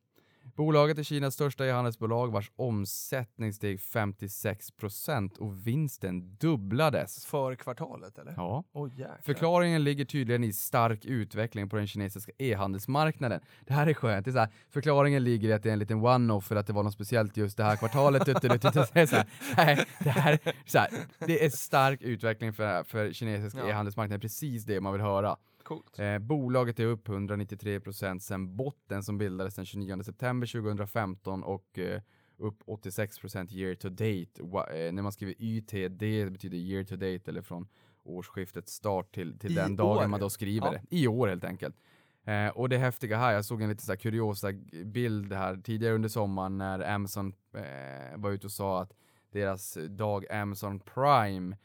Bolaget är Kinas största e-handelsbolag vars omsättning steg 56% och vinsten dubblades. För kvartalet eller? Ja. Jäklar. Förklaringen ligger tydligen i stark utveckling på den kinesiska e-handelsmarknaden. Det här är skönt. Det är så här, förklaringen ligger i att det är en liten one-off för att det var något speciellt just det här kvartalet. Det, är så här, nej, det, här, så här, det är stark utveckling för, för kinesiska Ja. e-handelsmarknaden. Precis det man vill höra. Coolt. Eh, bolaget är upp 193% sedan botten som bildades den 29 september 2015 och eh, upp 86% year to date. Wa- eh, när man skriver YTD betyder year to date eller från årsskiftets start till, till I den dagen år. man då skriver Ja. det. I år helt enkelt. Eh, och det häftiga här, jag såg en lite så kuriosa bild här tidigare under sommaren när Amazon eh, var ute och sa att deras dag Amazon Prime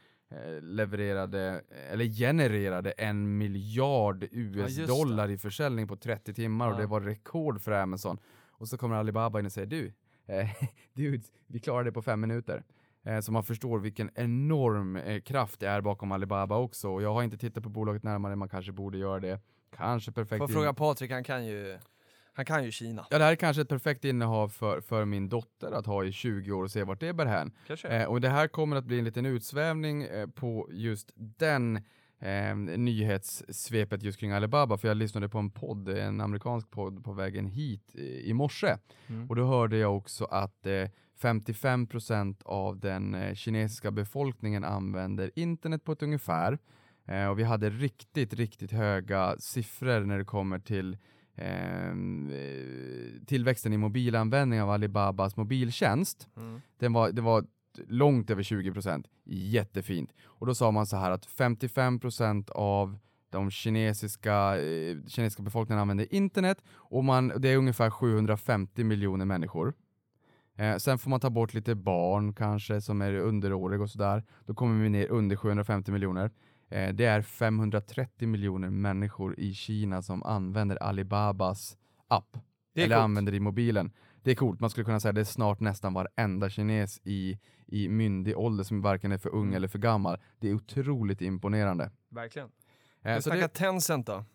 levererade, eller genererade en miljard. US-dollar i försäljning på 30 timmar och Ja. det var rekord för Amazon. Och så kommer Alibaba in och säger du, eh, [LAUGHS] dude, vi klarar det på fem minuter. Eh, så man förstår vilken enorm eh, kraft det är bakom Alibaba också. Och jag har inte tittat på bolaget närmare, man kanske borde göra det. Kanske perfekt. Får fråga Patrik, han kan ju, han kan ju Kina. Ja, det här är kanske ett perfekt innehav för, för min dotter att ha i 20 år och se vart det bär hän. Eh, och det här kommer att bli en liten utsvävning eh, på just den eh, nyhetssvepet just kring Alibaba, för jag lyssnade på en podd, en amerikansk podd på vägen hit eh, i morse. Mm. Och då hörde jag också att eh, 55% av den eh, kinesiska befolkningen använder internet på ett ungefär. Eh, och vi hade riktigt, riktigt höga siffror när det kommer till eh, tillväxten i mobilanvändning av Alibabas mobiltjänst. Mm. Den var, det var långt över 20%. Jättefint. Och då sa man så här att 55% av de kinesiska, eh, kinesiska befolkningen använder internet och man, det är ungefär 750 miljoner människor. Eh, sen får man ta bort lite barn kanske som är underåriga och sådär. Då kommer vi ner under 750 miljoner. Eh, det är 530 miljoner människor i Kina som använder Alibabas app. Eller coolt. använder i mobilen. Det är coolt, man skulle kunna säga att det är snart nästan varenda kines i, i myndig ålder som varken är för ung Mm. eller för gammal. Det är otroligt imponerande. Verkligen. Eh, så det, Tencent då.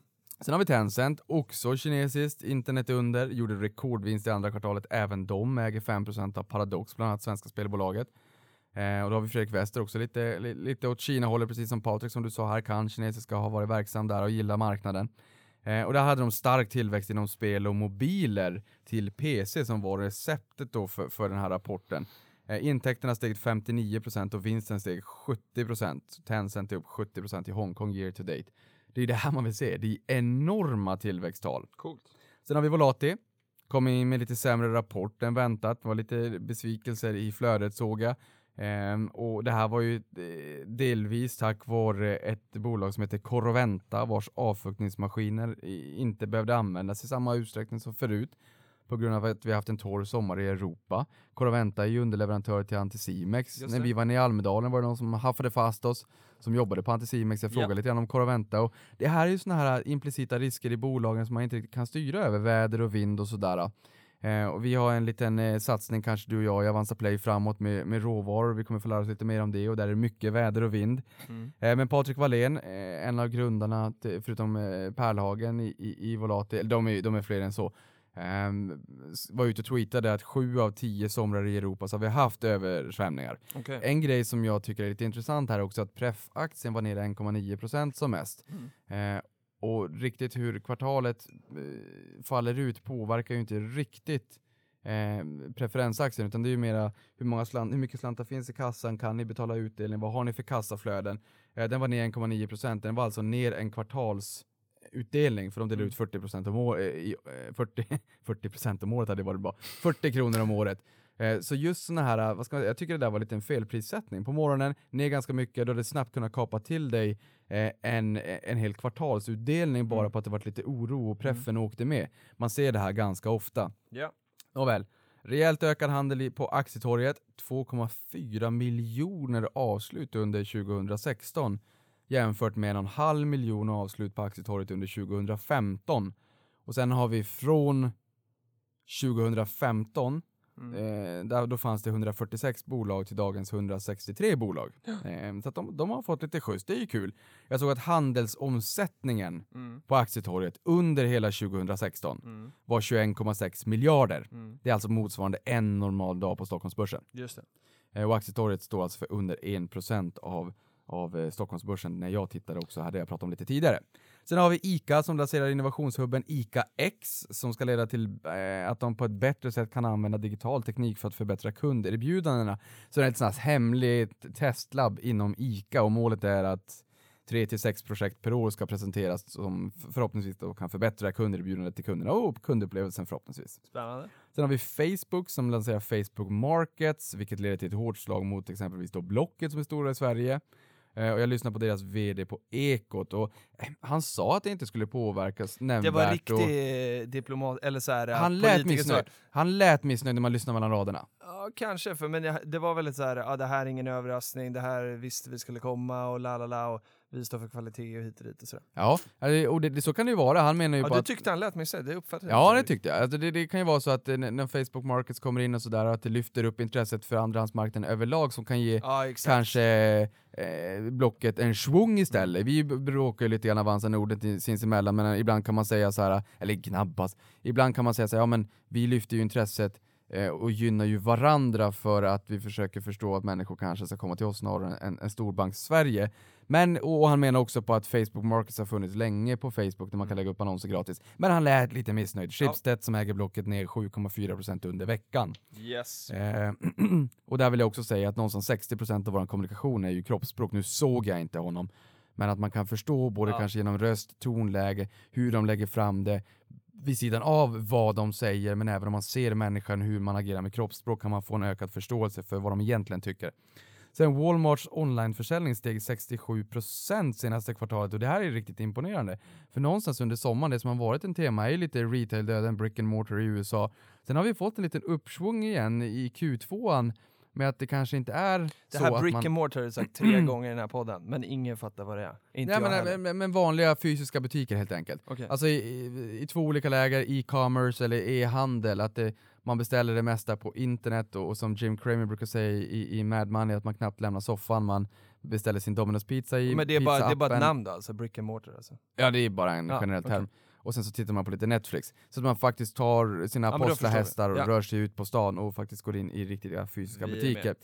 sen har vi Tencent, också kinesiskt, internet under, gjorde rekordvinst i andra kvartalet. Även de äger 5% av Paradox, bland annat svenska spelbolaget. Eh, och då har vi Fredrik Wester också lite, li, lite åt Kina-hållet, precis som Patrik som du sa här, kan kinesiska ha varit verksam där och gillar marknaden. Eh, och där hade de stark tillväxt inom spel och mobiler till PC som var receptet då för, för den här rapporten. Eh, intäkterna steg 59% och vinsten steg 70%. Tencent är upp 70% i Hongkong year to date. Det är det här man vill se, det är enorma tillväxttal. Coolt. Sen har vi Volati, kom in med lite sämre rapport än väntat, det var lite besvikelser i flödet såg jag. Ehm, och det här var ju eh, delvis tack vare ett bolag som heter Corroventa vars avfuktningsmaskiner inte behövde användas i samma utsträckning som förut på grund av att vi har haft en torr sommar i Europa. Corroventa är ju underleverantör till Anticimex. När vi var nere i Almedalen var det någon som haffade fast oss som jobbade på Anticimex. Jag frågade Ja. lite grann om Corroventa och det här är ju såna här implicita risker i bolagen som man inte riktigt kan styra över, väder och vind och sådär. Eh, och vi har en liten eh, satsning, kanske du och jag, i Avanza Play framåt med, med råvaror. Vi kommer få lära oss lite mer om det och där är det mycket väder och vind. Mm. Eh, men Patrik Wallén, eh, en av grundarna, till, förutom eh, Pärlhagen i, i, i Volati, de är, de är fler än så, ehm, var ute och tweetade att sju av tio somrar i Europa så har vi haft översvämningar. Okej. En grej som jag tycker är lite intressant här är också att Pref-aktien var nere 1,9% som mest. Mm. Eh, och riktigt hur kvartalet eh, faller ut påverkar ju inte riktigt eh, preferensaktien utan det är ju mera hur, många slant, hur mycket slantar finns i kassan, kan ni betala utdelning, vad har ni för kassaflöden? Eh, den var ner 1,9%, den var alltså ner en kvartalsutdelning för de delar Mm. ut 40% om året, eh, i, eh, 40, 40% [LAUGHS] om året hade varit bra, 40 kronor om året. Eh, Så just såna här, vad ska man, jag tycker det där var lite en felprissättning. På morgonen, ner ganska mycket, då hade det snabbt kunnat kapa till dig eh, en, en hel kvartalsutdelning bara Mm. på att det varit lite oro och preffen åkte med. Man ser det här ganska ofta. Ja. Nåväl, rejält ökad handel på aktietorget, 2,4 miljoner avslut under 2016 jämfört med en halv miljon avslut på aktietorget under 2015. Och sen har vi från 2015 Mm. Eh, där, då fanns det 146 bolag till dagens 163 bolag. Eh, så de, de har fått lite skjuts, det är ju kul. Jag såg att handelsomsättningen Mm. på aktietorget under hela 2016 Mm. var 21,6 miljarder. Mm. Det är alltså motsvarande en normal dag på Stockholmsbörsen. Just det. Eh, och aktietorget står alltså för under 1% av, av eh, Stockholmsbörsen när jag tittade också, hade jag pratat om lite tidigare. Sen har vi ICA som lanserar innovationshubben ICA X som ska leda till eh, att de på ett bättre sätt kan använda digital teknik för att förbättra kunderbjudandena. Så det är ett sånt hemligt testlabb inom ICA och målet är att 3 till 6 projekt per år ska presenteras som förhoppningsvis då kan förbättra kunderbjudandet till kunderna och kundupplevelsen förhoppningsvis. Spännande. Sen har vi Facebook som lanserar Facebook Markets, vilket leder till ett hårt slag mot exempelvis då Blocket som är stora i Sverige. Eh, och jag lyssnade på deras VD på Ekot och eh, han sa att det inte skulle påverkas Det nämnvärt. var och riktig diplomat, eller så här, han lät missnöjd. Han lät missnöjd när man lyssnar mellan raderna. Ja, kanske, för men det, det var väldigt så här, ja, det här är ingen överraskning, det här visste vi skulle komma och la la la vi står för kvalitet och hit och dit och så. Ja, och det, så kan det ju vara. Han menar ju Ja, på du att tyckte han lät mig säga, det uppfattade Ja, inte det jag. tyckte jag. Alltså det, det kan ju vara så att eh, när Facebook Markets kommer in och sådär, att det lyfter upp intresset för andrahandsmarknaden överlag som kan ge Ja, kanske eh, Blocket en svung istället. Vi b- bråkar ju lite grann Avanza Norden sinsemellan, men ibland kan man säga så här, eller gnabbas, ibland kan man säga så här, ja men vi lyfter ju intresset eh, och gynnar ju varandra för att vi försöker förstå att människor kanske ska komma till oss snarare än en storbank Sverige. Men, och han menar också på att Facebook Markets har funnits länge på Facebook där man kan lägga upp annonser gratis. Men han lät lite missnöjd. Schibsted som äger Blocket ner 7,4% under veckan. Yes. Eh, [CLEARS THROAT] och där vill jag också säga att någonstans 60% av vår kommunikation är ju kroppsspråk. Nu såg jag inte honom, men att man kan förstå både Ja. kanske genom röst, tonläge, hur de lägger fram det vid sidan av vad de säger, men även om man ser människan, hur man agerar med kroppsspråk kan man få en ökad förståelse för vad de egentligen tycker. Sen Walmarts onlineförsäljning steg 67% senaste kvartalet och det här är riktigt imponerande. För någonstans under sommaren, det som har varit en tema är ju lite retail-döden, brick and mortar i USA. Sen har vi fått en liten uppsvung igen i Q2an med att det kanske inte är Det så här att brick man... and mortar har jag sagt tre [CLEARS THROAT] gånger i den här podden, men ingen fattar vad det är. Inte Ja, jag men, men, men vanliga fysiska butiker helt enkelt. Okej. Alltså i, i, i två olika läger, e-commerce eller e-handel, att det, man beställer det mesta på internet och, och som Jim Cramer brukar säga i, i Mad Money, att man knappt lämnar soffan, man beställer sin Domino's pizza i men det är, bara, det är bara ett namn då, alltså brick and mortar alltså. Ja, det är bara en Ja, generell term. Och sen så tittar man på lite Netflix. Så att man faktiskt tar sina Ja, apostlahästar och Ja. rör sig ut på stan och faktiskt går in i riktiga fysiska Vi butiker.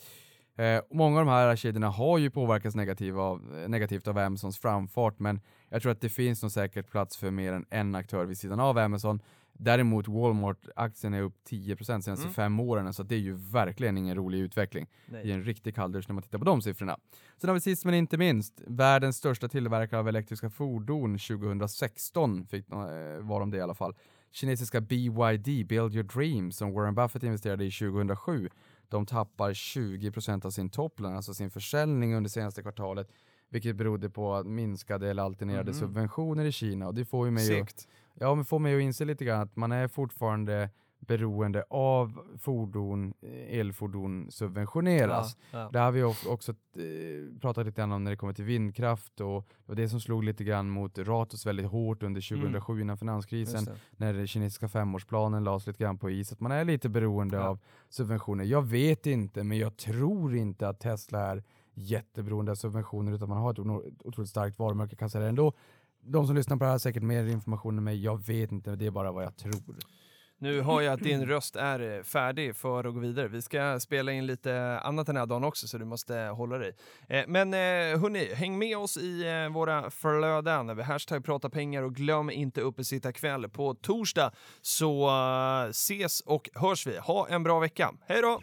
Eh, många av de här kedjorna har ju påverkats negativ av, eh, negativt av Amazons framfart, men jag tror att det finns nog säkert plats för mer än en aktör vid sidan av Amazon. Däremot Walmart-aktien är upp 10% senaste Mm. fem åren, så det är ju verkligen ingen rolig utveckling i en riktig kalldusch när man tittar på de siffrorna. Sen har vi sist men inte minst, världens största tillverkare av elektriska fordon 2016, fick, eh, var de det i alla fall. Kinesiska BYD, Build Your Dreams, som Warren Buffett investerade i 2007, de tappar 20% av sin topline, alltså sin försäljning under senaste kvartalet, vilket berodde på minskade eller alternerade Mhm. subventioner i Kina. Och det får ju mig att. Ja, men får mig att inse lite grann att man är fortfarande beroende av fordon, eh, elfordon subventioneras. Ja, ja. Det har vi också eh, pratat lite grann om när det kommer till vindkraft och det det som slog lite grann mot Ratos väldigt hårt under 2007 innan finanskrisen när den kinesiska femårsplanen lades lite grann på is, att man är lite beroende Ja. av subventioner. Jag vet inte, men jag tror inte att Tesla är jätteberoende av subventioner utan man har ett otroligt starkt varumärke kan säga det ändå. De som lyssnar på det här har säkert mer information än mig, jag vet inte, det är bara vad jag tror. Nu hör jag att din röst är eh, färdig för att gå vidare. Vi ska spela in lite annat den här dagen också, så du måste eh, hålla dig. Eh, men hörni, häng med oss i våra flöden. Hashtag prata pengar och glöm inte uppe sitta kväll på torsdag så ses och hörs vi. Ha en bra vecka. Hej då!